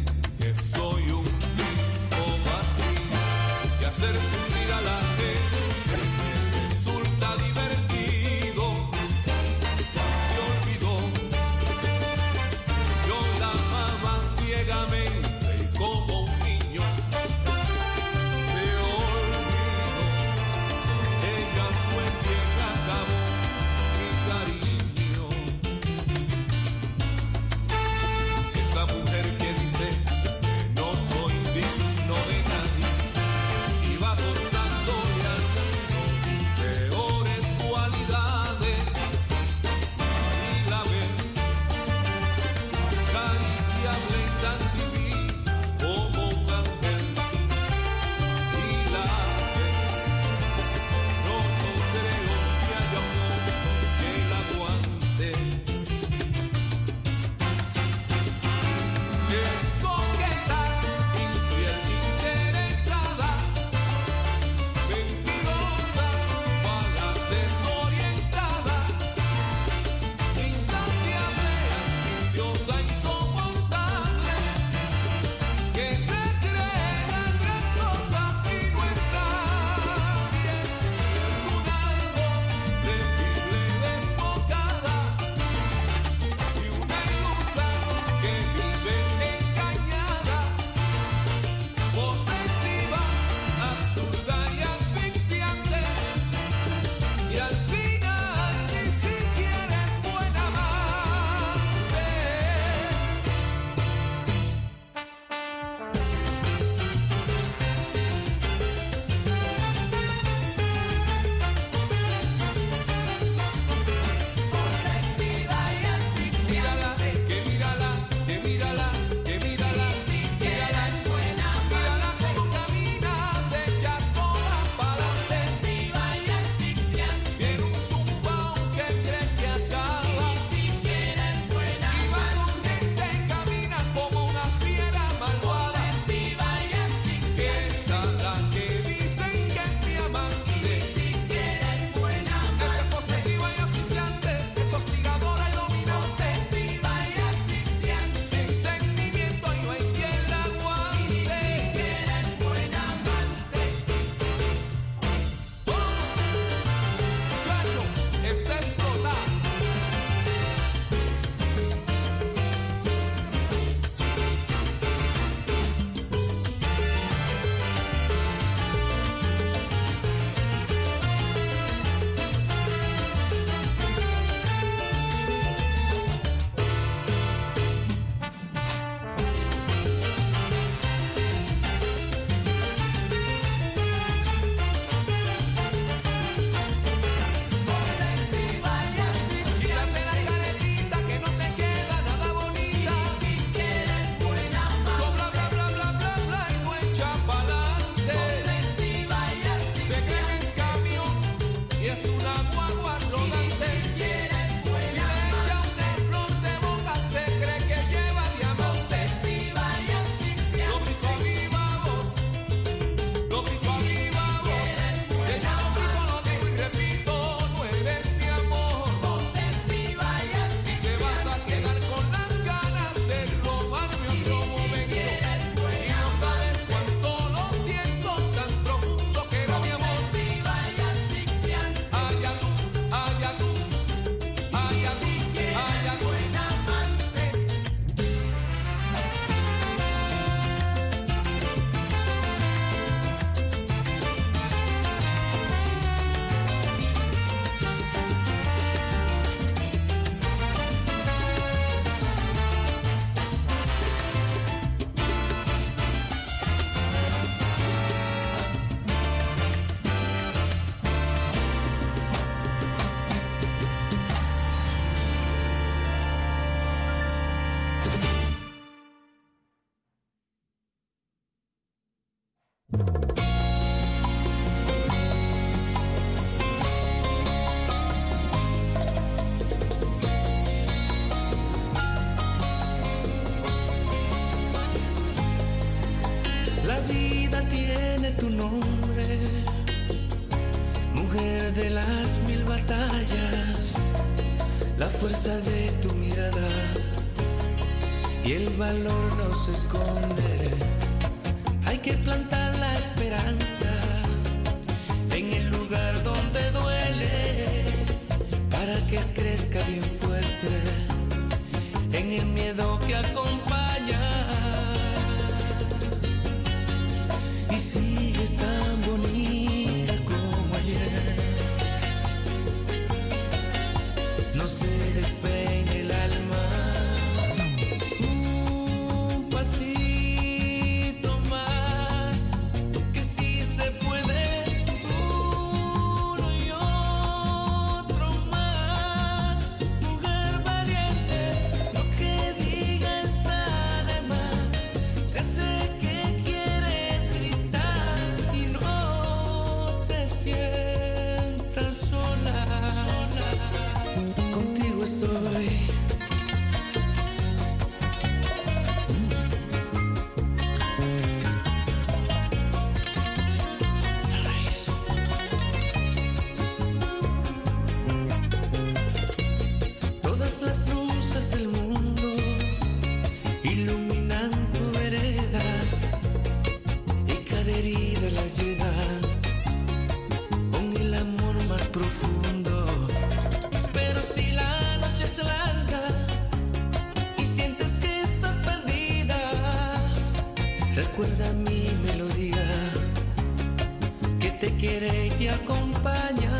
te quiere y te acompaña.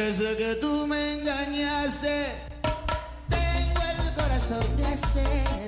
Desde que tú me engañaste, tengo el corazón de acero.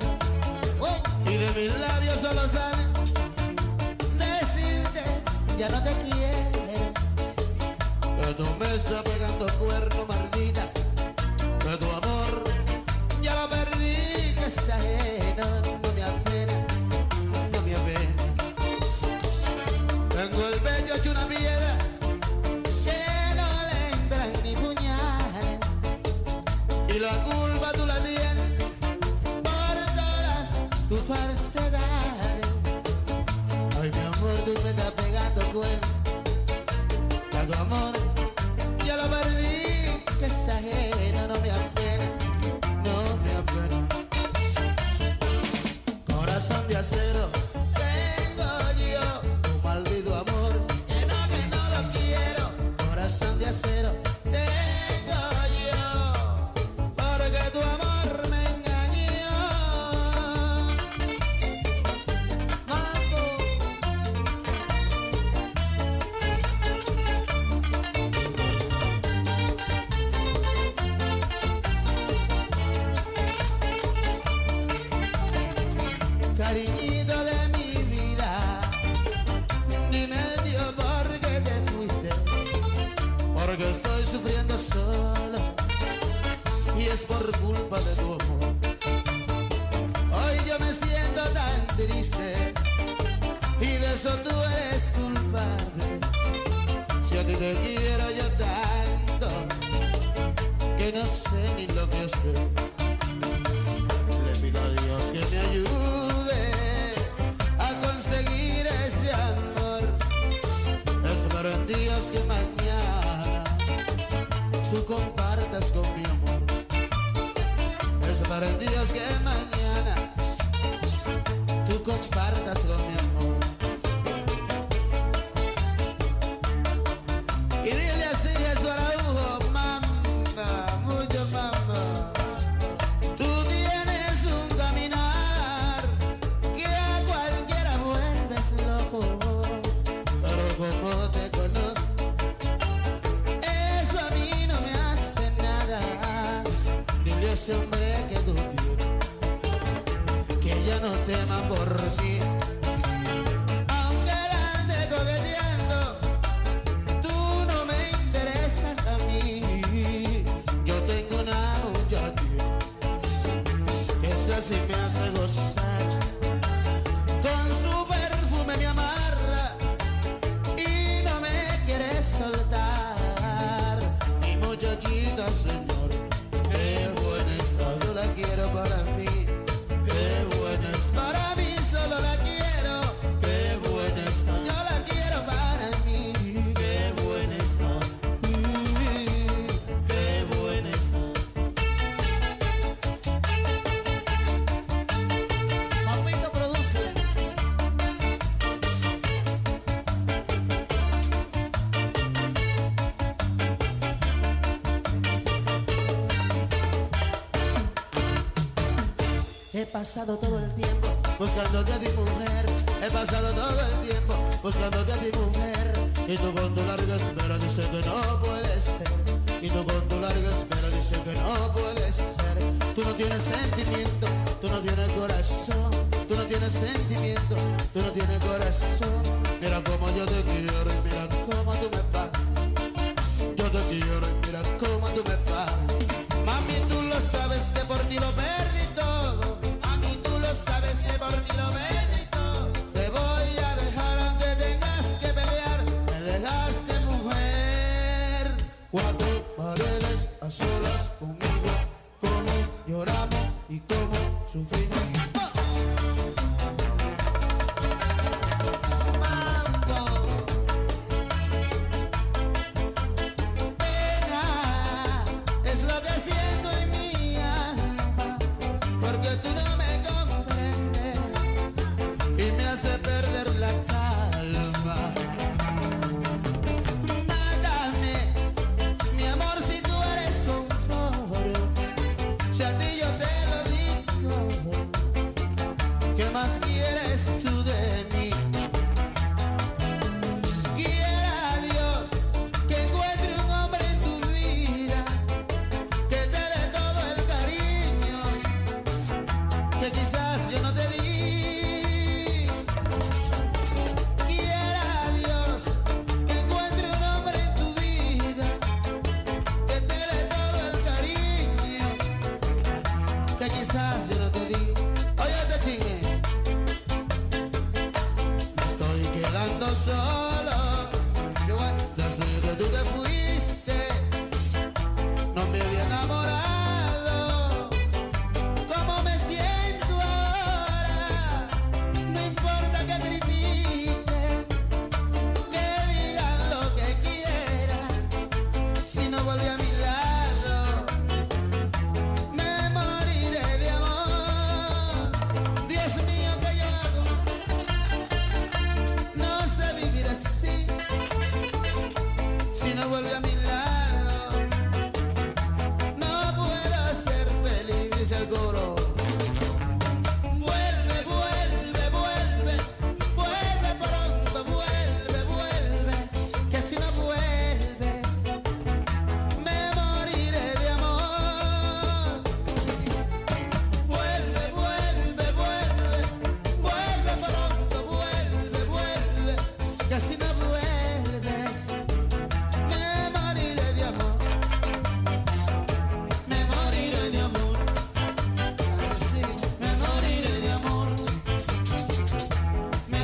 pasado todo el tiempo buscándote a ti mujer, he pasado todo el tiempo buscándote a ti mujer, y tú con tu larga espera dice que no puedes ser, y tú con tu larga espera dice que no puedes ser, tú no tienes sentimiento, tú no tienes corazón, tú no tienes sentimiento, tú no tienes corazón, mira como yo te quiero.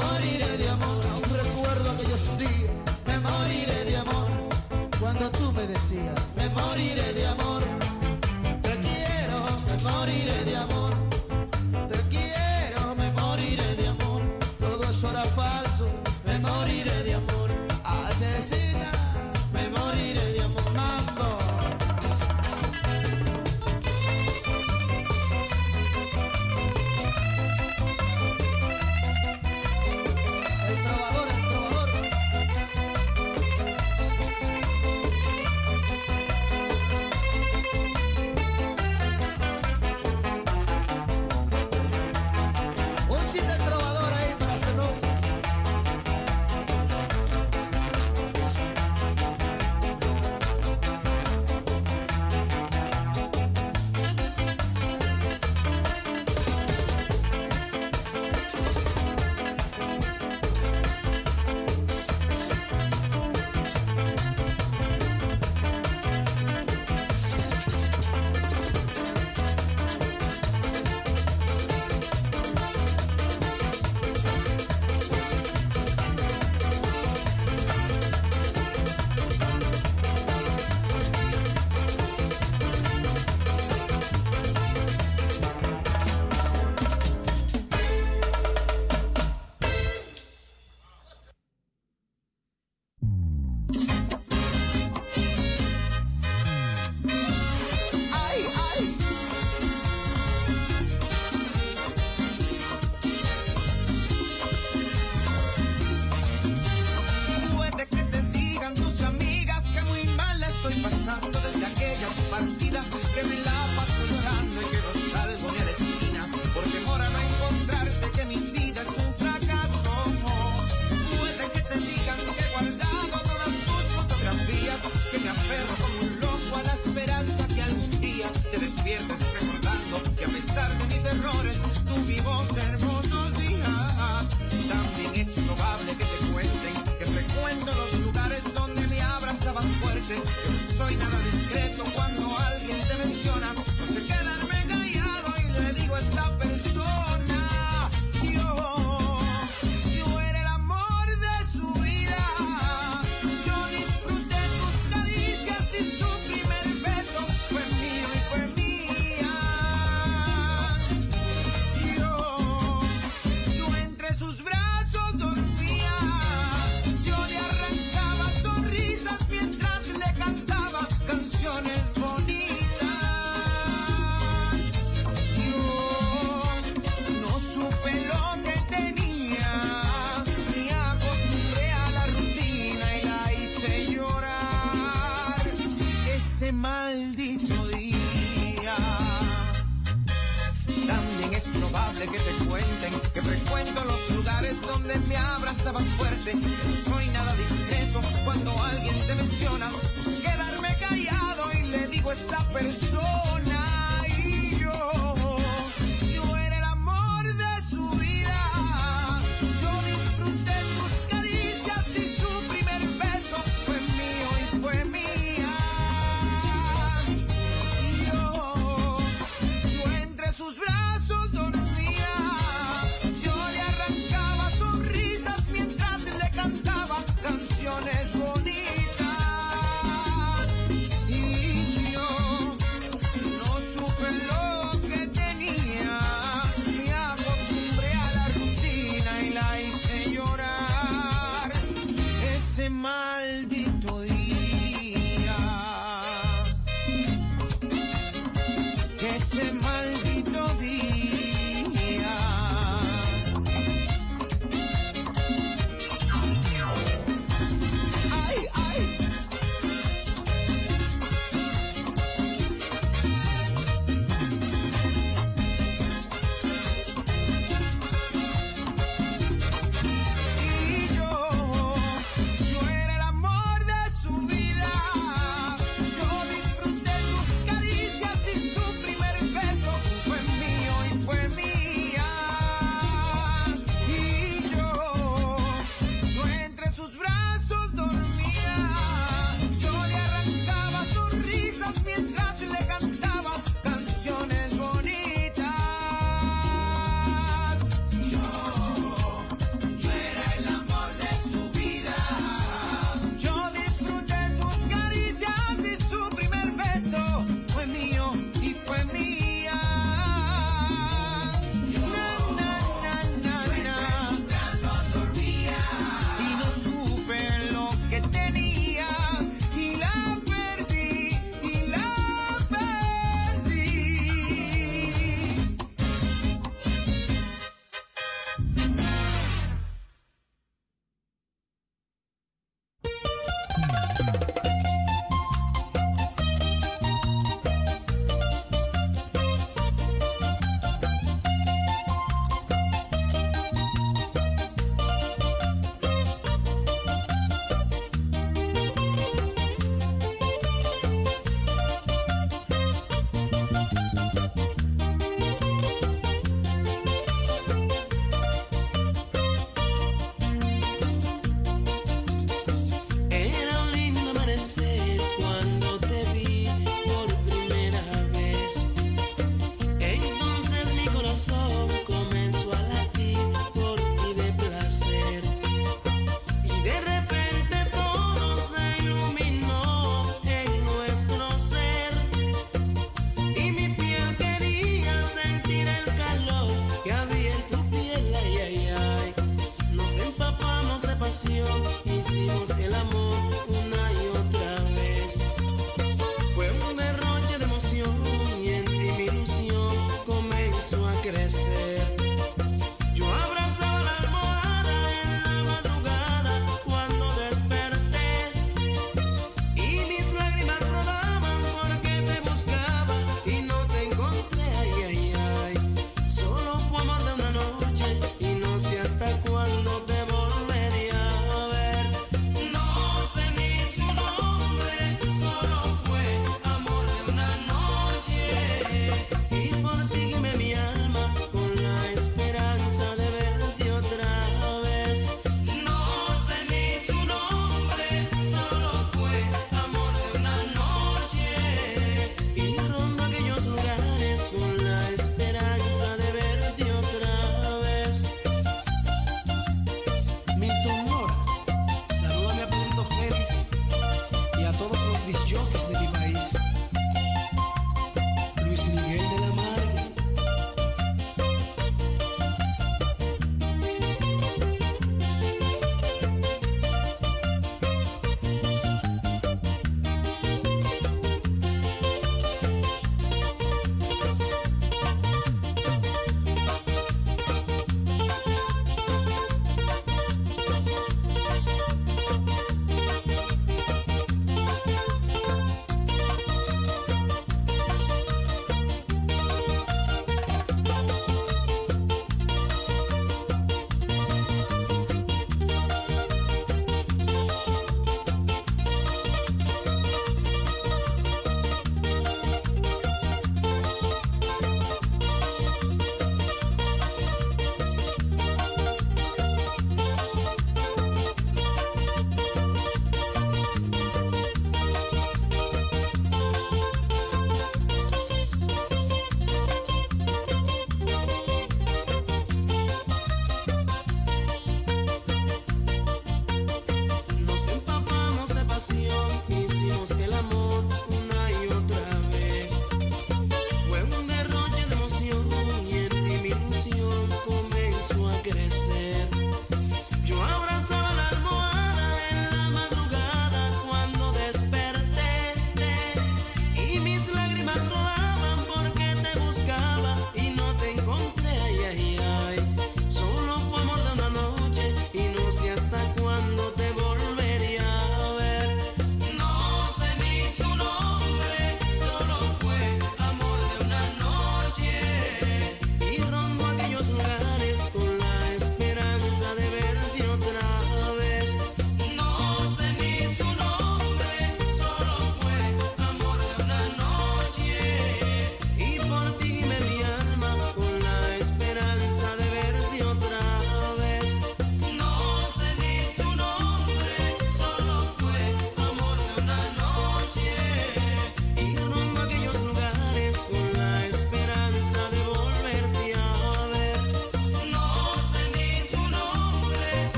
Money.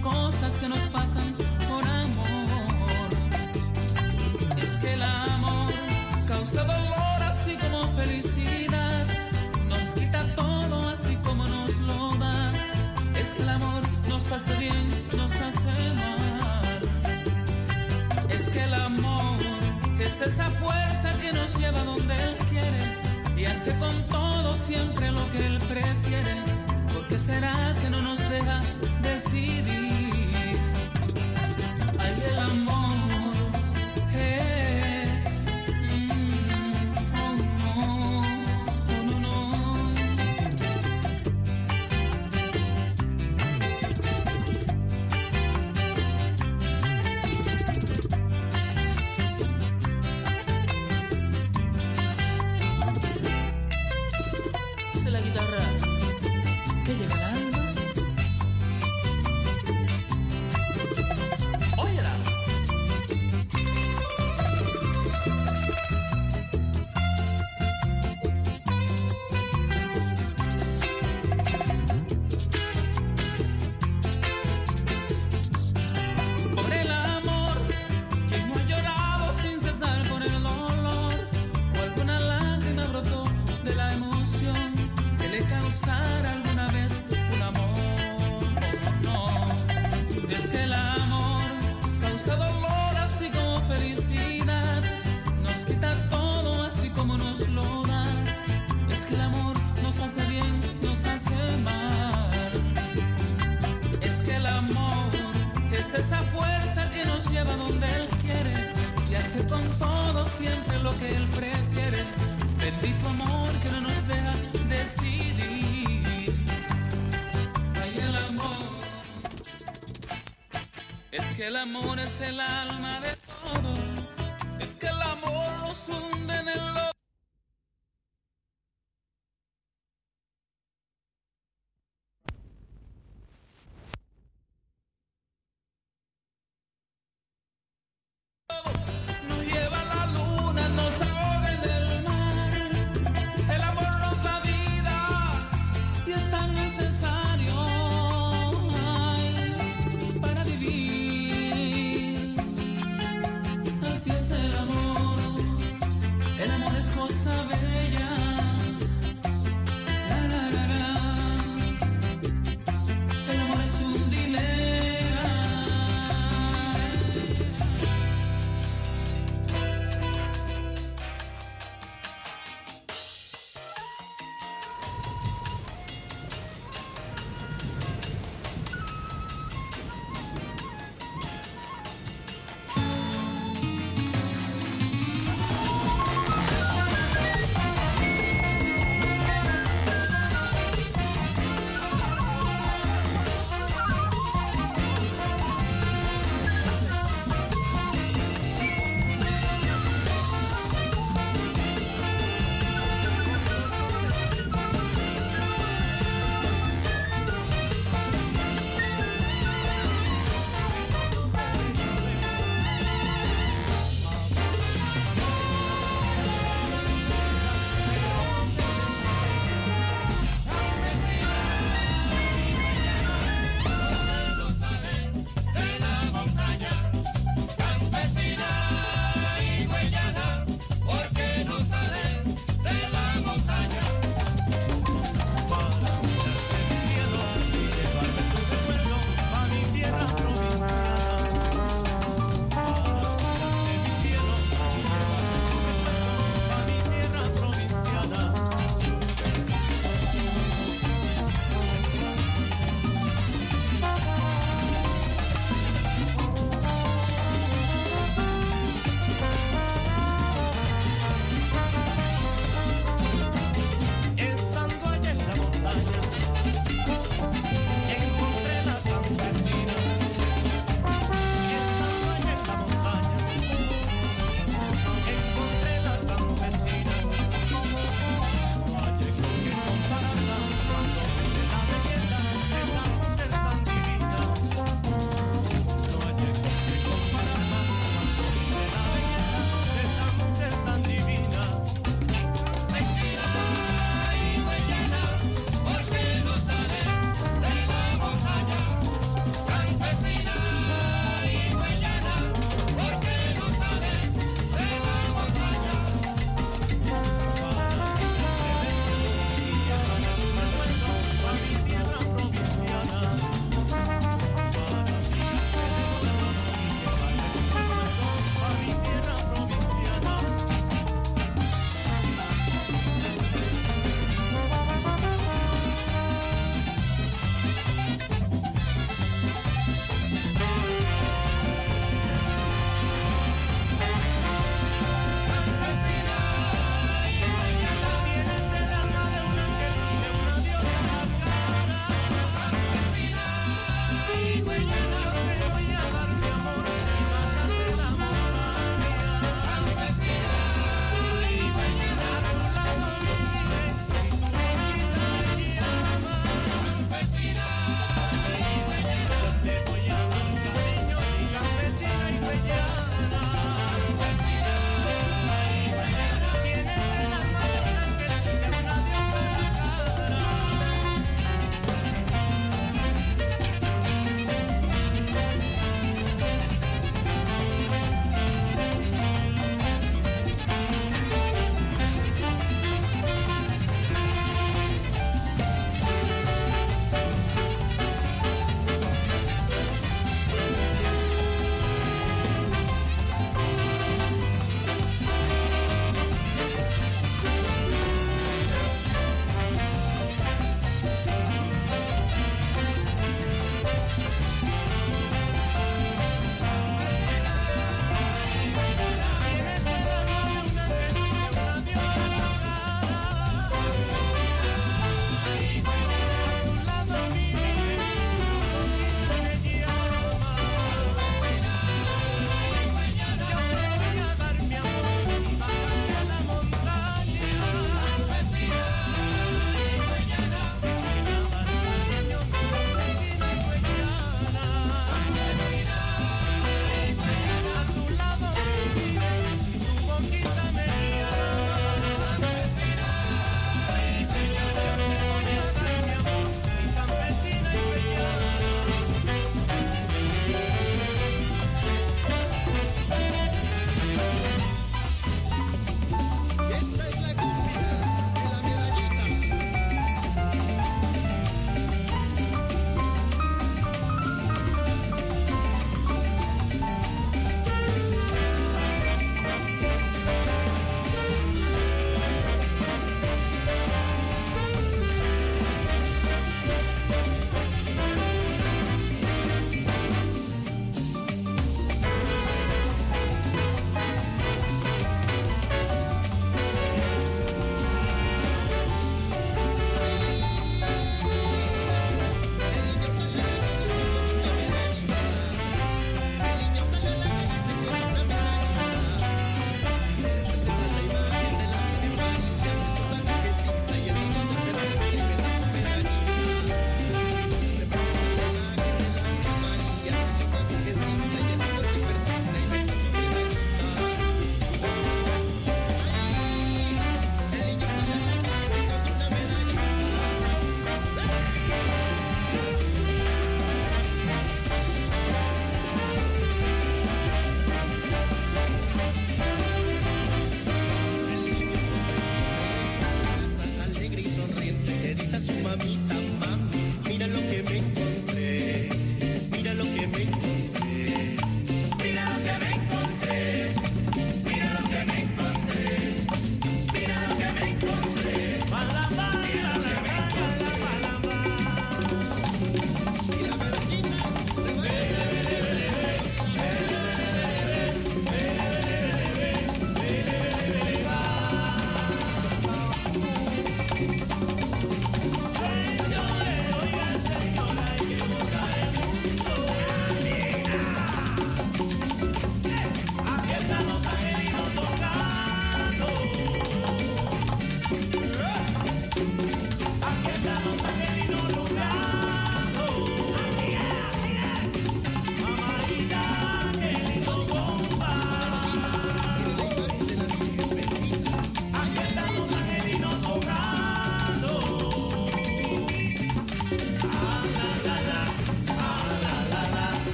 cosas que nos pasan por amor. Es que el amor causa dolor así como felicidad. Nos quita todo así como nos lo da. Es que el amor nos hace bien, nos hace mal. Es que el amor es esa fuerza que nos lleva donde Él quiere. Y hace con todo siempre lo que Él prefiere. ¿Por qué será que no nos deja decidí. Hay el amor.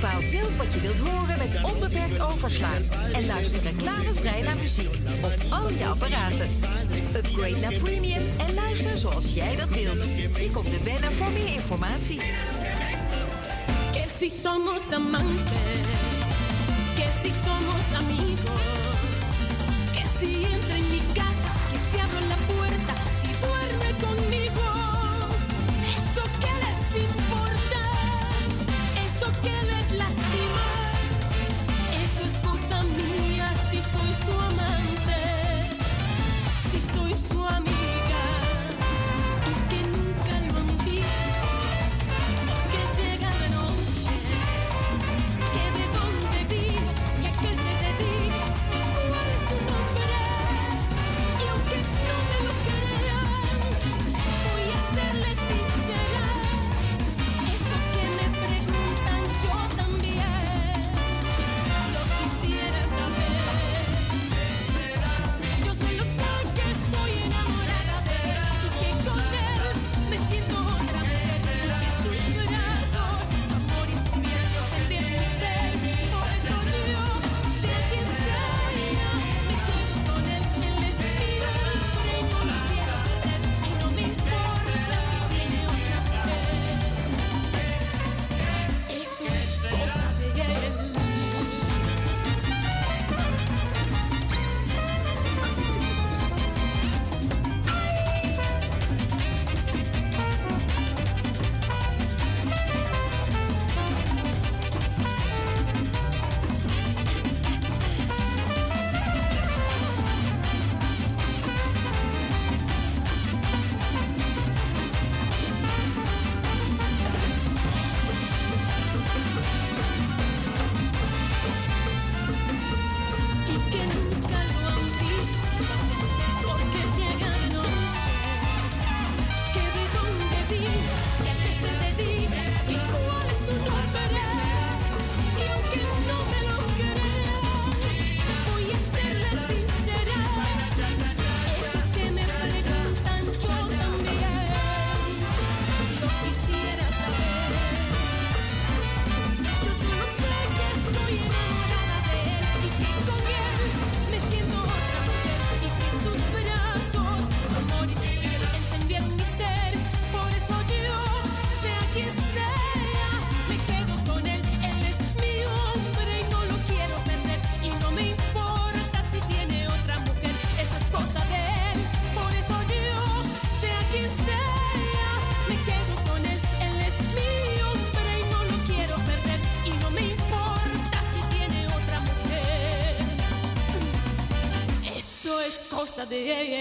Bepaal zelf wat je wilt horen met onbeperkt overslaan. En luister reclamevrij naar muziek op al je apparaten. Upgrade naar premium en luister zoals jij dat wilt. Klik op de banner voor meer informatie. Que si somos que si somos amigos. Cosa de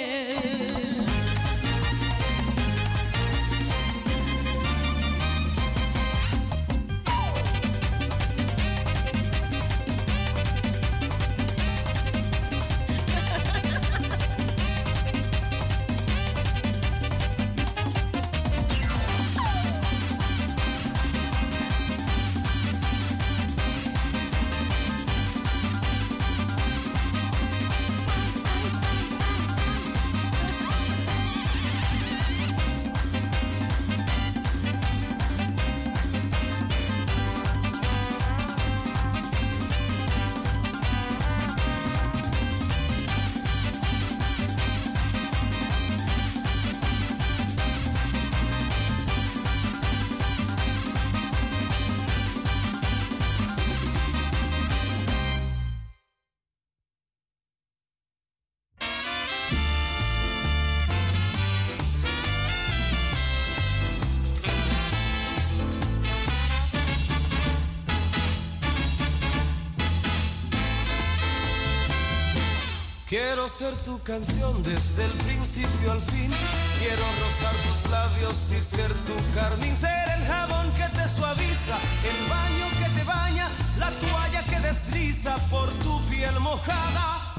Quiero ser tu canción desde el principio al fin. Quiero rozar tus labios y ser tu carmín. Ser el jabón que te suaviza, el baño que te baña, la toalla que desliza por tu piel mojada.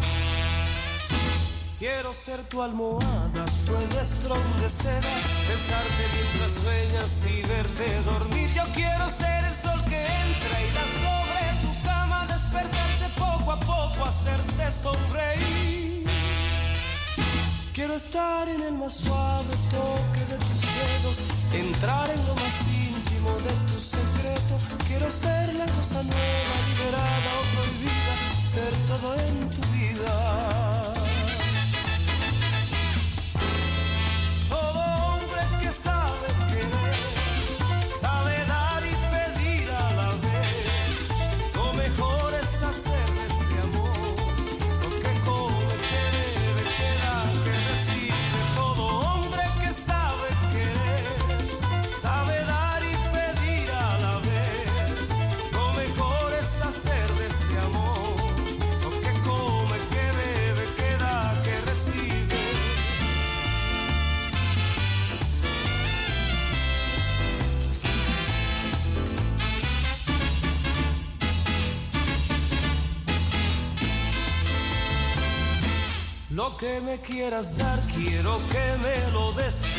Quiero ser tu almohada, tu estrón de seda, besarte mientras sueñas y verte dormir. Yo quiero ser dedos, que me quieras dar, quiero que me lo des.